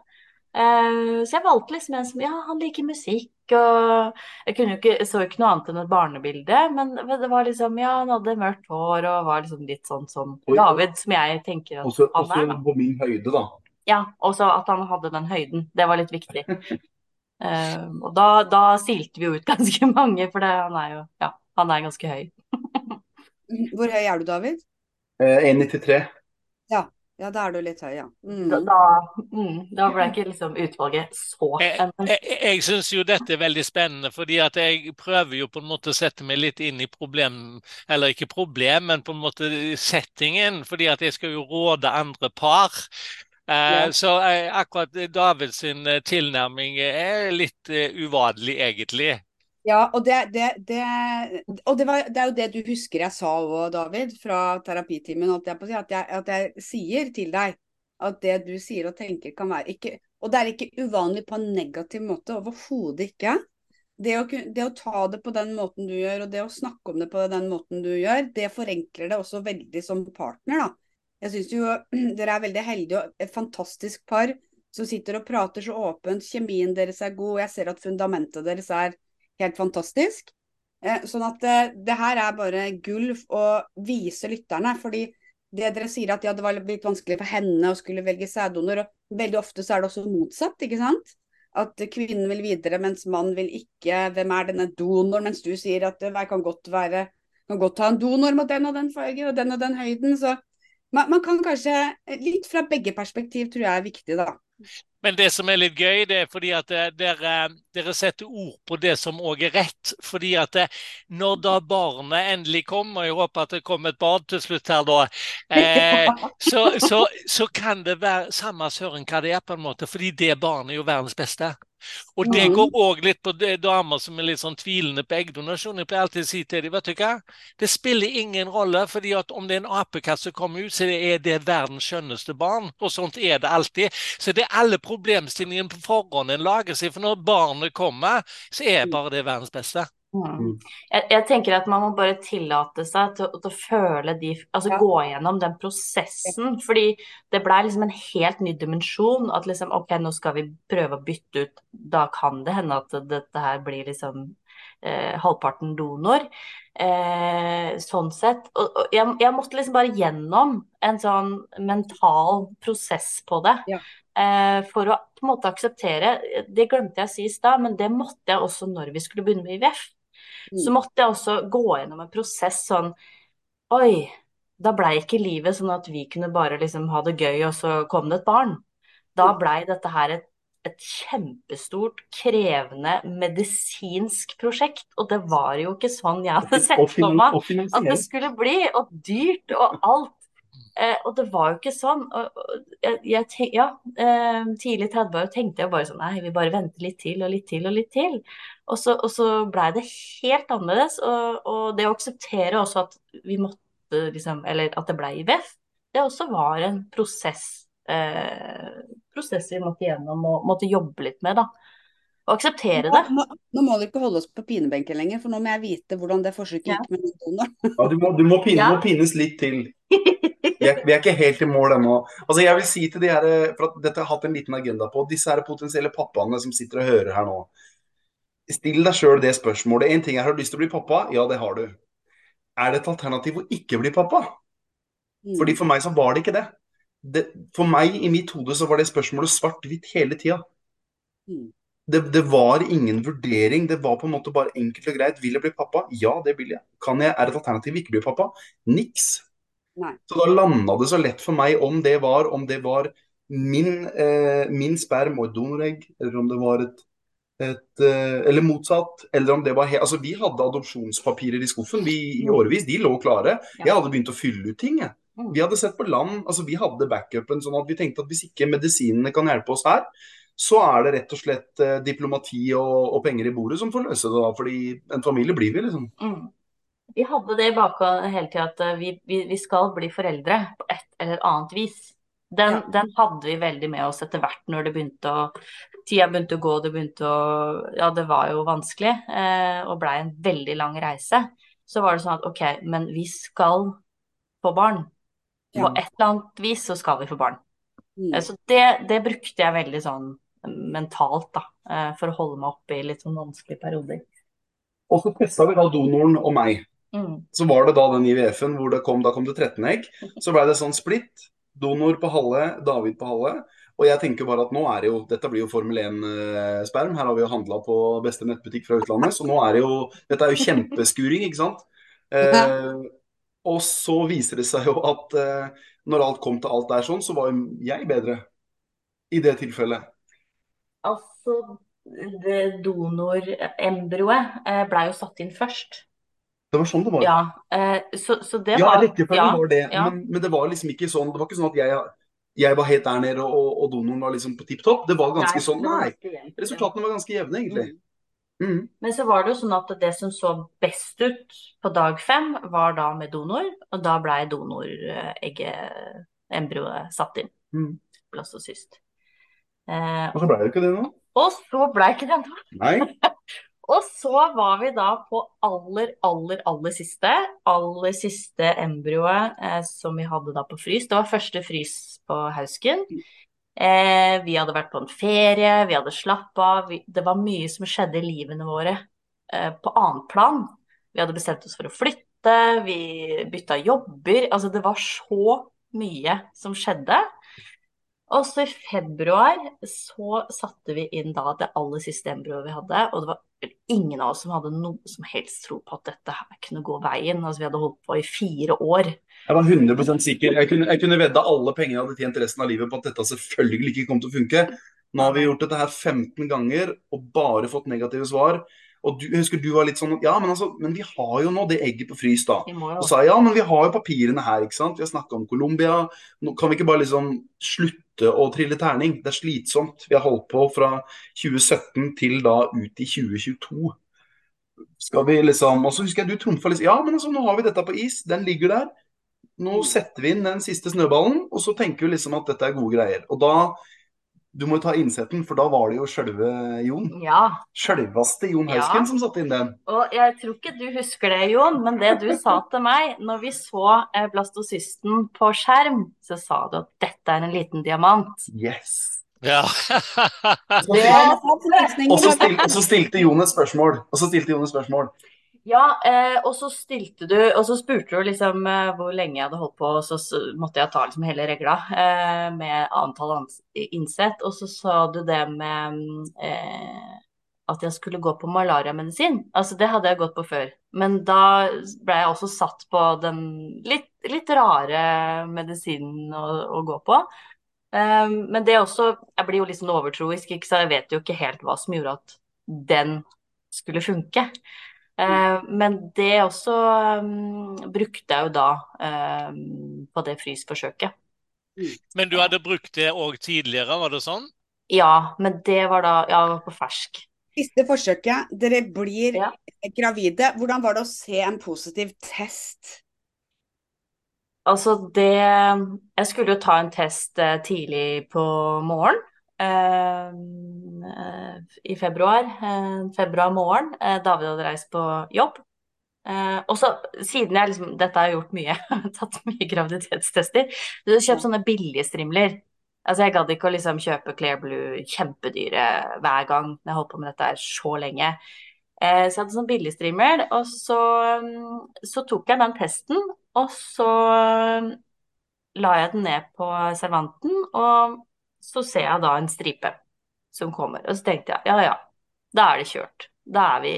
Uh, så jeg valgte liksom en som, ja, han liker musikk, og jeg kunne jo ikke, jeg så ikke noe annet enn et barnebilde, men det var liksom, ja, han hadde mørkt hår, og var liksom litt sånn som David, som jeg tenker at Også, han er, Også på min høyde, da. Ja, også at han hadde den høyden. Det var litt viktig. Eh, og da, da silte vi jo ut ganske mange, for det, han er jo ja, han er ganske høy. Hvor høy er du, David? Eh, 1,93. Ja, da er du litt høy, ja. Da, Mm. da, mm, da ble ikke liksom utvalget så Jeg, spennende. jeg, jeg syns jo dette er veldig spennende, fordi at jeg prøver jo på en måte å sette meg litt inn i problem, eller ikke problem, men på en måte settingen, fordi at jeg skal jo råde andre par. Eh, Ja. Så eh, akkurat Davids eh, tilnærming er litt eh, uvanlig, egentlig. Ja, og, det, det, det, og var, det er jo det du husker jeg sa òg, David, fra terapitimen. jeg At jeg, at jeg sier til deg at det du sier og tenker kan være ikke Og det er ikke uvanlig på en negativ måte, overhodet ikke. Det å, det å ta det på den måten du gjør, og det å snakke om det på den måten du gjør, det forenkler det også veldig som partner, da. Jeg syns jo dere er veldig heldige og et fantastisk par som sitter og prater så åpent. Kjemien deres er god, og jeg ser at fundamentet deres er helt fantastisk. Eh, sånn at eh, det her er bare gull å vise lytterne. fordi det dere sier at ja, det var litt vanskelig for henne å skulle velge sæddonor, og veldig ofte så er det også motsatt, ikke sant? At kvinnen vil videre, mens mannen vil ikke. Hvem er denne donoren? Mens du sier at jeg kan godt være kan godt ha en donor med den og den fargen og den og den høyden. Så man, man kan kanskje Litt fra begge perspektiv tror jeg er viktig, da. Men det som er litt gøy, det er fordi at eh, dere, dere setter ord på det som òg er rett. Fordi at det, når da barnet endelig kom, og jeg håper at det kom et barn til slutt her da, eh, så, så, så, kan det være samme søren hva det er, på en måte. Fordi det barnet er jo verdens beste. Og det går òg litt på damer som er litt sånn tvilende på eggdonasjon. Jeg pleier alltid å si til dem vet du hva, det spiller ingen rolle, fordi at om det er en apekatt som kommer ut, så er det verdens skjønneste barn. Og sånt er det alltid. Så det er alle problemstillingene på forhånd en lager seg. For når barnet kommer, så er bare det verdens beste. Mm. Jeg, jeg, tenker at man må bare tillate seg til, til å føle de Altså ja. gå gjennom den prosessen. Fordi det blei liksom en helt ny dimensjon. At liksom OK, nå skal vi prøve å bytte ut Da kan det hende at dette her blir liksom eh, halvparten donor. Eh, sånn sett. Og, og jeg, jeg, måtte liksom bare gjennom en sånn mental prosess på det. Ja. Eh, for å på en måte akseptere Det glemte jeg å si i stad, men det måtte jeg også når vi skulle begynne med IVF. Så mm. måtte jeg også gå gjennom en prosess sånn Oi, da blei ikke livet sånn at vi kunne bare liksom ha det gøy, og så kom det et barn. Da mm. blei dette her et, et, kjempestort, krevende medisinsk prosjekt. Og det var jo ikke sånn jeg hadde sett for meg at det skulle bli. Og dyrt og alt. Eh, og det var jo ikke sånn. Og, og jeg, jeg ja, eh, tidlig 30-åra tenkte jeg bare sånn Nei, vi bare venter litt til og litt til og litt til. Og så, og så blei det helt annerledes. Og, og, det å akseptere også at vi måtte liksom Eller at det blei IVF, det også var en prosess. Eh, prosess vi måtte gjennom og måtte jobbe litt med, da. Og akseptere det. Nå, nå, må vi ikke holde oss på pinebenken lenger, for nå må jeg vite hvordan det forsøket gikk ja. med donor. ja, du må, du må, pine, ja. må pines litt til. Vi er, vi er, ikke helt i mål ennå. Altså jeg vil si til de her, for at Dette har hatt en liten agenda på. Disse her potensielle pappaene som sitter og hører her nå. Still deg sjøl det spørsmålet. En ting er, Har du lyst til å bli pappa? Ja, det har du. Er det et alternativ å ikke bli pappa? Mm. Fordi For meg så var det ikke det. det for meg i mitt hode så var det spørsmålet svart-hvitt hele tida. Mm. Det, det, var ingen vurdering. Det var på en måte bare enkelt og greit. Vil jeg bli pappa? Ja, det vil jeg. Kan jeg, Er det et alternativ å ikke bli pappa? Niks. Nei. Så da landa det så lett for meg om det var, om det var min, eh, min sperm og et donoregg, eller om det var et, et eh, Eller motsatt. Eller om det var Altså, vi hadde adopsjonspapirer i skuffen vi, i mm. årevis. De lå klare. Ja. Jeg hadde begynt å fylle ut ting. Jeg. Mm. Vi hadde sett på land. altså Vi hadde backupen sånn at vi tenkte at hvis ikke medisinene kan hjelpe oss her, så er det rett og slett eh, diplomati og, og, penger i bordet som får løse det. da, fordi en familie blir vi, liksom. Mm vi hadde det i bakhodet hele tida at eh, vi, vi, vi, skal bli foreldre på et eller annet vis. Den, ja. den, hadde vi veldig med oss etter hvert når det begynte å Tida begynte å gå, det begynte å Ja, det var jo vanskelig eh, og blei en veldig lang reise. Så var det sånn at OK, men vi skal få barn. Ja. På et eller annet vis så skal vi få barn. Mm. Eh, så det, det, brukte jeg veldig sånn mentalt, da, eh, for å holde meg oppe i litt sånn vanskelige perioder. Og så testa vi da donoren og meg. Mm. Så var det da den IVF-en hvor det kom, da kom det 13 egg. Så ble det sånn splitt. Donor på halve, David på halve. Og jeg tenker bare at nå er det jo Dette blir jo Formel 1-sperm. Her har vi jo handla på beste nettbutikk fra utlandet. Så nå er det jo Dette er jo kjempeskuring, ikke sant. Eh, og så viser det seg jo at eh, når alt kom til alt der sånn, så var jo jeg bedre i det tilfellet. Altså, det donorembryoet eh, blei jo satt inn først. Det var sånn det var. Ja, eh, så, så det ja, var rekkefølgen ja, var det. Ja. Men, men, det var liksom ikke sånn Det var ikke sånn at jeg, jeg var helt der nede og, og donoren var liksom på tipp topp. Det var ganske nei, sånn Nei. Resultatene var ganske jevne, egentlig. Mm. Mm. Men så var det jo sånn at det som så best ut på dag fem, var da med donor. Og da blei donoregget, embryoet, satt inn. Mm. Blastocyst. Eh, og så blei det ikke det nå? Og så blei ikke det nå. Nei. Og så var vi da på aller, aller, aller siste. Aller siste embryoet eh, som vi hadde da på frys. Det var første frys på Hausken. Eh, vi hadde vært på en ferie, vi hadde slappa av. Det var mye som skjedde i livene våre eh, på annet plan. Vi hadde bestemt oss for å flytte, vi bytta jobber. Altså det var så mye som skjedde. Og så i februar så satte vi inn da det aller siste embryoet vi hadde, og det var ingen av oss som hadde noe som helst tro på at dette her kunne gå veien. Altså vi hadde holdt på i fire år. Jeg var 100 sikker. Jeg kunne, jeg kunne vedda alle pengene jeg hadde tjent resten av livet på at dette selvfølgelig ikke kom til å funke. Nå har vi gjort dette her 15 ganger og bare fått negative svar. Og du, jeg husker du var litt sånn Ja, men altså, men vi har jo nå det egget på frys, da. Og sa ja, men vi har jo papirene her, ikke sant. Vi har snakka om Colombia. Nå kan vi ikke bare liksom slutte å trille terning? Det er slitsomt. Vi har holdt på fra 2017 til da ut i 2022. Skal vi liksom Og så husker jeg du trumfa litt Ja, men altså, nå har vi dette på is. Den ligger der. Nå setter vi inn den siste snøballen, og så tenker vi liksom at dette er gode greier. Og da Du må jo ta innsetten, for da var det jo sjølve Jon. Ja. Sjølveste Jon Ja. Som satte inn den. Og jeg tror ikke du husker det, Jon, men det du sa til meg når vi så eh, blastocysten på skjerm, så sa du at dette er en liten diamant. Yes. Ja. Er. Og så stilte, og så stilte Jon et spørsmål. Og så stilte Jon et spørsmål. Ja, eh, og så stilte du, og så spurte du liksom eh, hvor lenge jeg hadde holdt på, og så, så måtte jeg ta liksom hele regla eh, med antall innsett, og så sa du det med eh, at jeg skulle gå på malariamedisin. Altså det hadde jeg gått på før, men da ble jeg også satt på den litt, litt rare medisinen å, å gå på. Eh, men det også, jeg blir jo litt sånn overtroisk, så jeg vet jo ikke helt hva som gjorde at den skulle funke. Eh, men det også um, brukte jeg jo da um, på det frysforsøket. Men du hadde brukt det òg tidligere, var det sånn? Ja, men det var da Ja, var på fersk. Siste forsøket, dere blir Ja. gravide. Hvordan var det å se en positiv test? Altså det Jeg skulle jo ta en test eh, tidlig på morgen. Eh, I februar. eh, februar morgen. Eh, David hadde reist på jobb. Og så, siden jeg liksom Dette har jeg gjort mye. Jeg har tatt mye graviditetstester. Kjøpt sånne billige strimler. Altså Jeg gadd ikke å liksom kjøpe Clear Blue kjempedyre hver gang. Jeg holdt på med dette her så lenge. Eh, så jeg hadde sånn billigstreamer, og så, mm, så tok jeg den testen, og så mm, la jeg den ned på servanten, og så ser jeg da en stripe som kommer. Og så tenkte jeg ja ja, da er det kjørt. Da er vi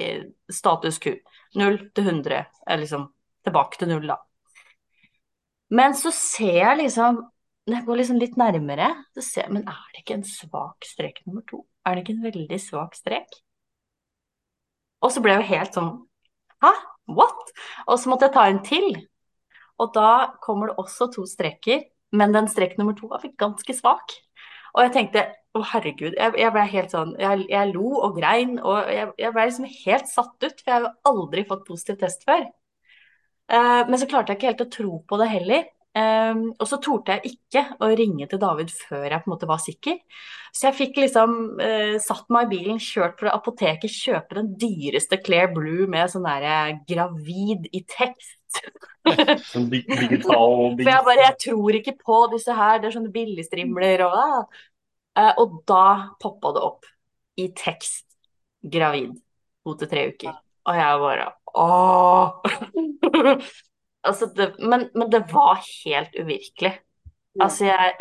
status Q. Null til 100, eller liksom tilbake til null, da. Men så ser jeg liksom når jeg går liksom litt nærmere, så ser jeg, men er det ikke en svak strek nummer to? Er det ikke en veldig svak strek? Og så ble jeg jo helt sånn Hæ? What? Og så måtte jeg ta en til. Og da kommer det også to streker, men den strek nummer to var ganske svak. Og jeg tenkte å herregud, jeg, jeg ble helt sånn jeg, jeg lo og grein, og jeg, jeg ble liksom helt satt ut, for jeg har aldri fått positiv test før. Uh, men så klarte jeg ikke helt å tro på det heller. Um, og så torde jeg ikke å ringe til David før jeg på en måte var sikker. Så jeg fikk liksom uh, satt meg i bilen, kjørt fra apoteket, kjøpe den dyreste Claire Blue med sånn derre gravid i tekst. Sånn digital For jeg bare, jeg tror ikke på disse her, det er sånne billigstrimler og uh, Og da poppa det opp i tekst 'gravid', to til tre uker. Og jeg bare ååå. altså det, men, men det var helt uvirkelig. Altså jeg,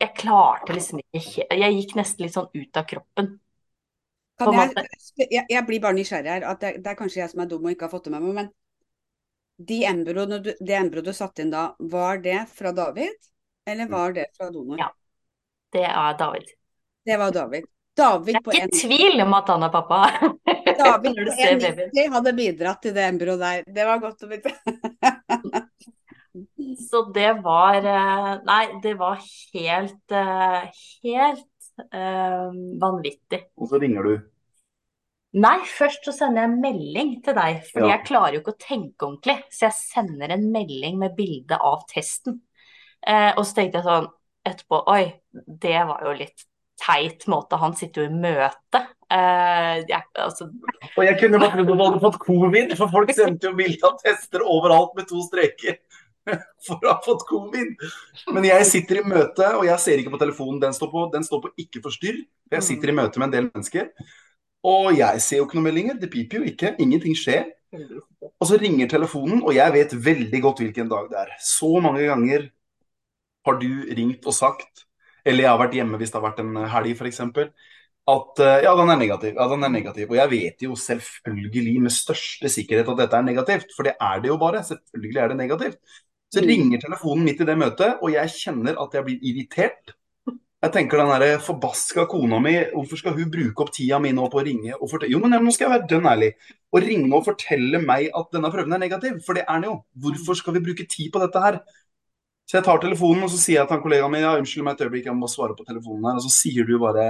jeg klarte liksom ikke Jeg gikk nesten litt sånn ut av kroppen. Kan jeg, jeg, jeg blir bare nysgjerrig her. At det, det er kanskje jeg som er dum og ikke har fått det med meg. Men de embryoene du, det embryoet du satte inn da, var det fra David? Eller var det fra donor? Ja. Det er David. Det var David. David Det på er en ikke tvil om at han er pappa. David på ser en babyen. 90 hadde bidratt til det embryoet der. Det var godt å vite. Så det var eh, Nei, det var helt eh, Helt eh, vanvittig. Og så ringer du. Nei, først så sender jeg en melding til deg, fordi Ja. jeg klarer jo ikke å tenke ordentlig. Så jeg sender en melding med bilde av testen. Eh, og så tenkte jeg sånn etterpå Oi, det var jo litt teit måte. Han sitter jo i møte. Eh, jeg, altså, Og jeg kunne bare trodd du hadde fått covid, for folk sendte jo bilde av tester overalt med to streker. For å ha fått covid. Men jeg sitter i møte, og jeg ser ikke på telefonen. Den står på, den står på ikke forstyrr. Jeg sitter i møte med en del mennesker. Og jeg ser jo ikke noen meldinger. Det piper jo ikke. Ingenting skjer. Og så ringer telefonen, og jeg vet veldig godt hvilken dag det er. Så mange ganger har du ringt og sagt eller jeg har vært hjemme hvis det har vært en helg, f.eks. At uh, ja, den er negativ. Ja, den er negativ. Og jeg vet jo selvfølgelig med største sikkerhet at dette er negativt, for det er det jo bare. Selvfølgelig er det negativt. Så Mm. ringer telefonen midt i det møtet, og jeg kjenner at jeg blir irritert. Jeg tenker den der forbaska kona mi, hvorfor skal hun bruke opp tida mi nå på å ringe og fortelle Jo, men nå skal jeg være dønn ærlig. Å ringe og fortelle meg at denne prøven er negativ, for det er den jo. Hvorfor skal vi bruke tid på dette her? Så jeg tar telefonen og så sier jeg til kollegaen min ja, unnskyld meg et øyeblikk, jeg må svare på telefonen her. Og så sier du bare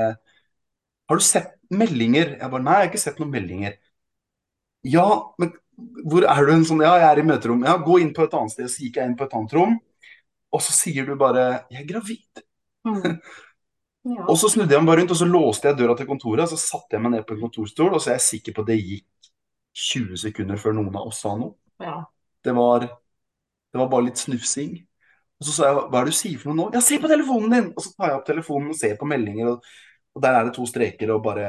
Har du sett meldinger? Jeg bare nei, jeg har ikke sett noen meldinger. Ja, men hvor er du? En sånn, ja, jeg er i møterom. Ja, gå inn på et annet sted. Så gikk jeg inn på et annet rom, og så sier du bare jeg er gravid. Mm. Ja. Og så snudde jeg meg bare rundt, og så låste jeg døra til kontoret. Så satte jeg meg ned på en kontorstol, og så er jeg sikker på at det gikk 20 sekunder før noen av oss sa noe. Ja. Det var, det var bare litt snufsing. Og så sa jeg hva er det du sier for noe nå? Ja, se på telefonen din! Og så tar jeg opp telefonen og ser på meldinger, og, og der er det to streker og bare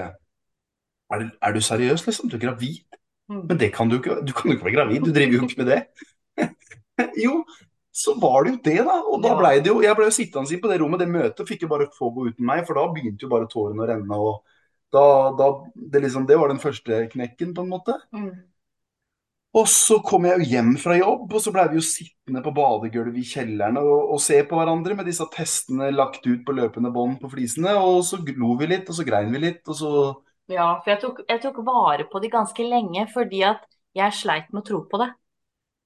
er du, er du seriøs, liksom? Du er gravid? Mm. Men det kan du ikke. Du kan jo ikke være gravid, du driver jo ikke med det. jo, så var det jo det, da. Og da blei det jo Jeg ble jo sittende på det rommet, det møtet fikk jo bare få gå uten meg, for da begynte jo bare tårene å renne. og da, da, det, liksom, det var den første knekken, på en måte. Mm. Og så kom jeg jo hjem fra jobb, og så blei vi jo sittende på badegulvet i kjelleren og, og se på hverandre med disse testene lagt ut på løpende bånd på flisene. Og så lo vi litt, og så grein vi litt, og så Ja, for jeg tok, jeg tok vare på de ganske lenge fordi at jeg sleit med å tro på det.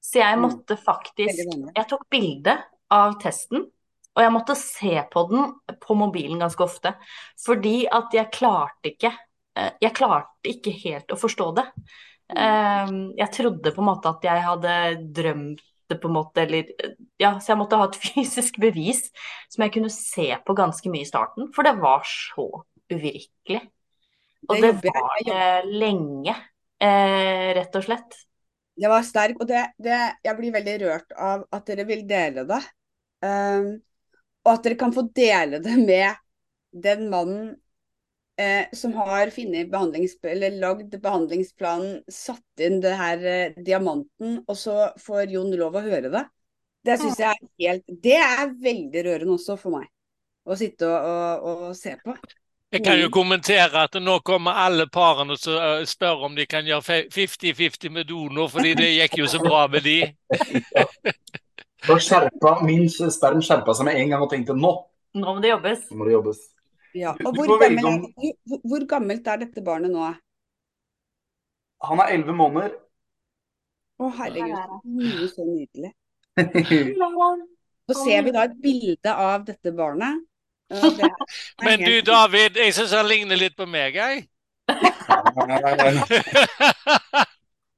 Så jeg Mm. måtte faktisk Jeg tok bilde av testen, og jeg måtte se på den på mobilen ganske ofte. Fordi at jeg klarte ikke eh, Jeg klarte ikke helt å forstå det. Eh, Jeg trodde på en måte at jeg hadde drømt det på en måte, eller Ja, så jeg måtte ha et fysisk bevis som jeg kunne se på ganske mye i starten, for det var så uvirkelig. Og Det var lenge, eh, rett og slett. Det var sterk, og det, det, jeg blir veldig rørt av at dere vil dele det. Um, og at dere kan få dele det med den mannen eh, som har funnet behandlings, eller lagd behandlingsplanen, satt inn det her eh, diamanten, og så får Jon lov å høre det. Det syns jeg er helt Det er veldig rørende også for meg. Å sitte og, og, og se på. Jeg kan jo Mm. kommentere at nå kommer alle parene og eh, spør om de kan gjøre 50-50 med donor, fordi det gikk jo så bra med de. Skjerpa min sperm skjerpa seg med en gang og tenkte nå Nå må det jobbes. må det jobbes. Ja. Og hvor, gammel, om- hvor, hvor gammelt er dette barnet nå? Han er elleve måneder. Å, herregud. Er Mye så nydelig. Så ser vi da et bilde av dette barnet. Men du David, jeg syns han ligner litt på meg, jeg.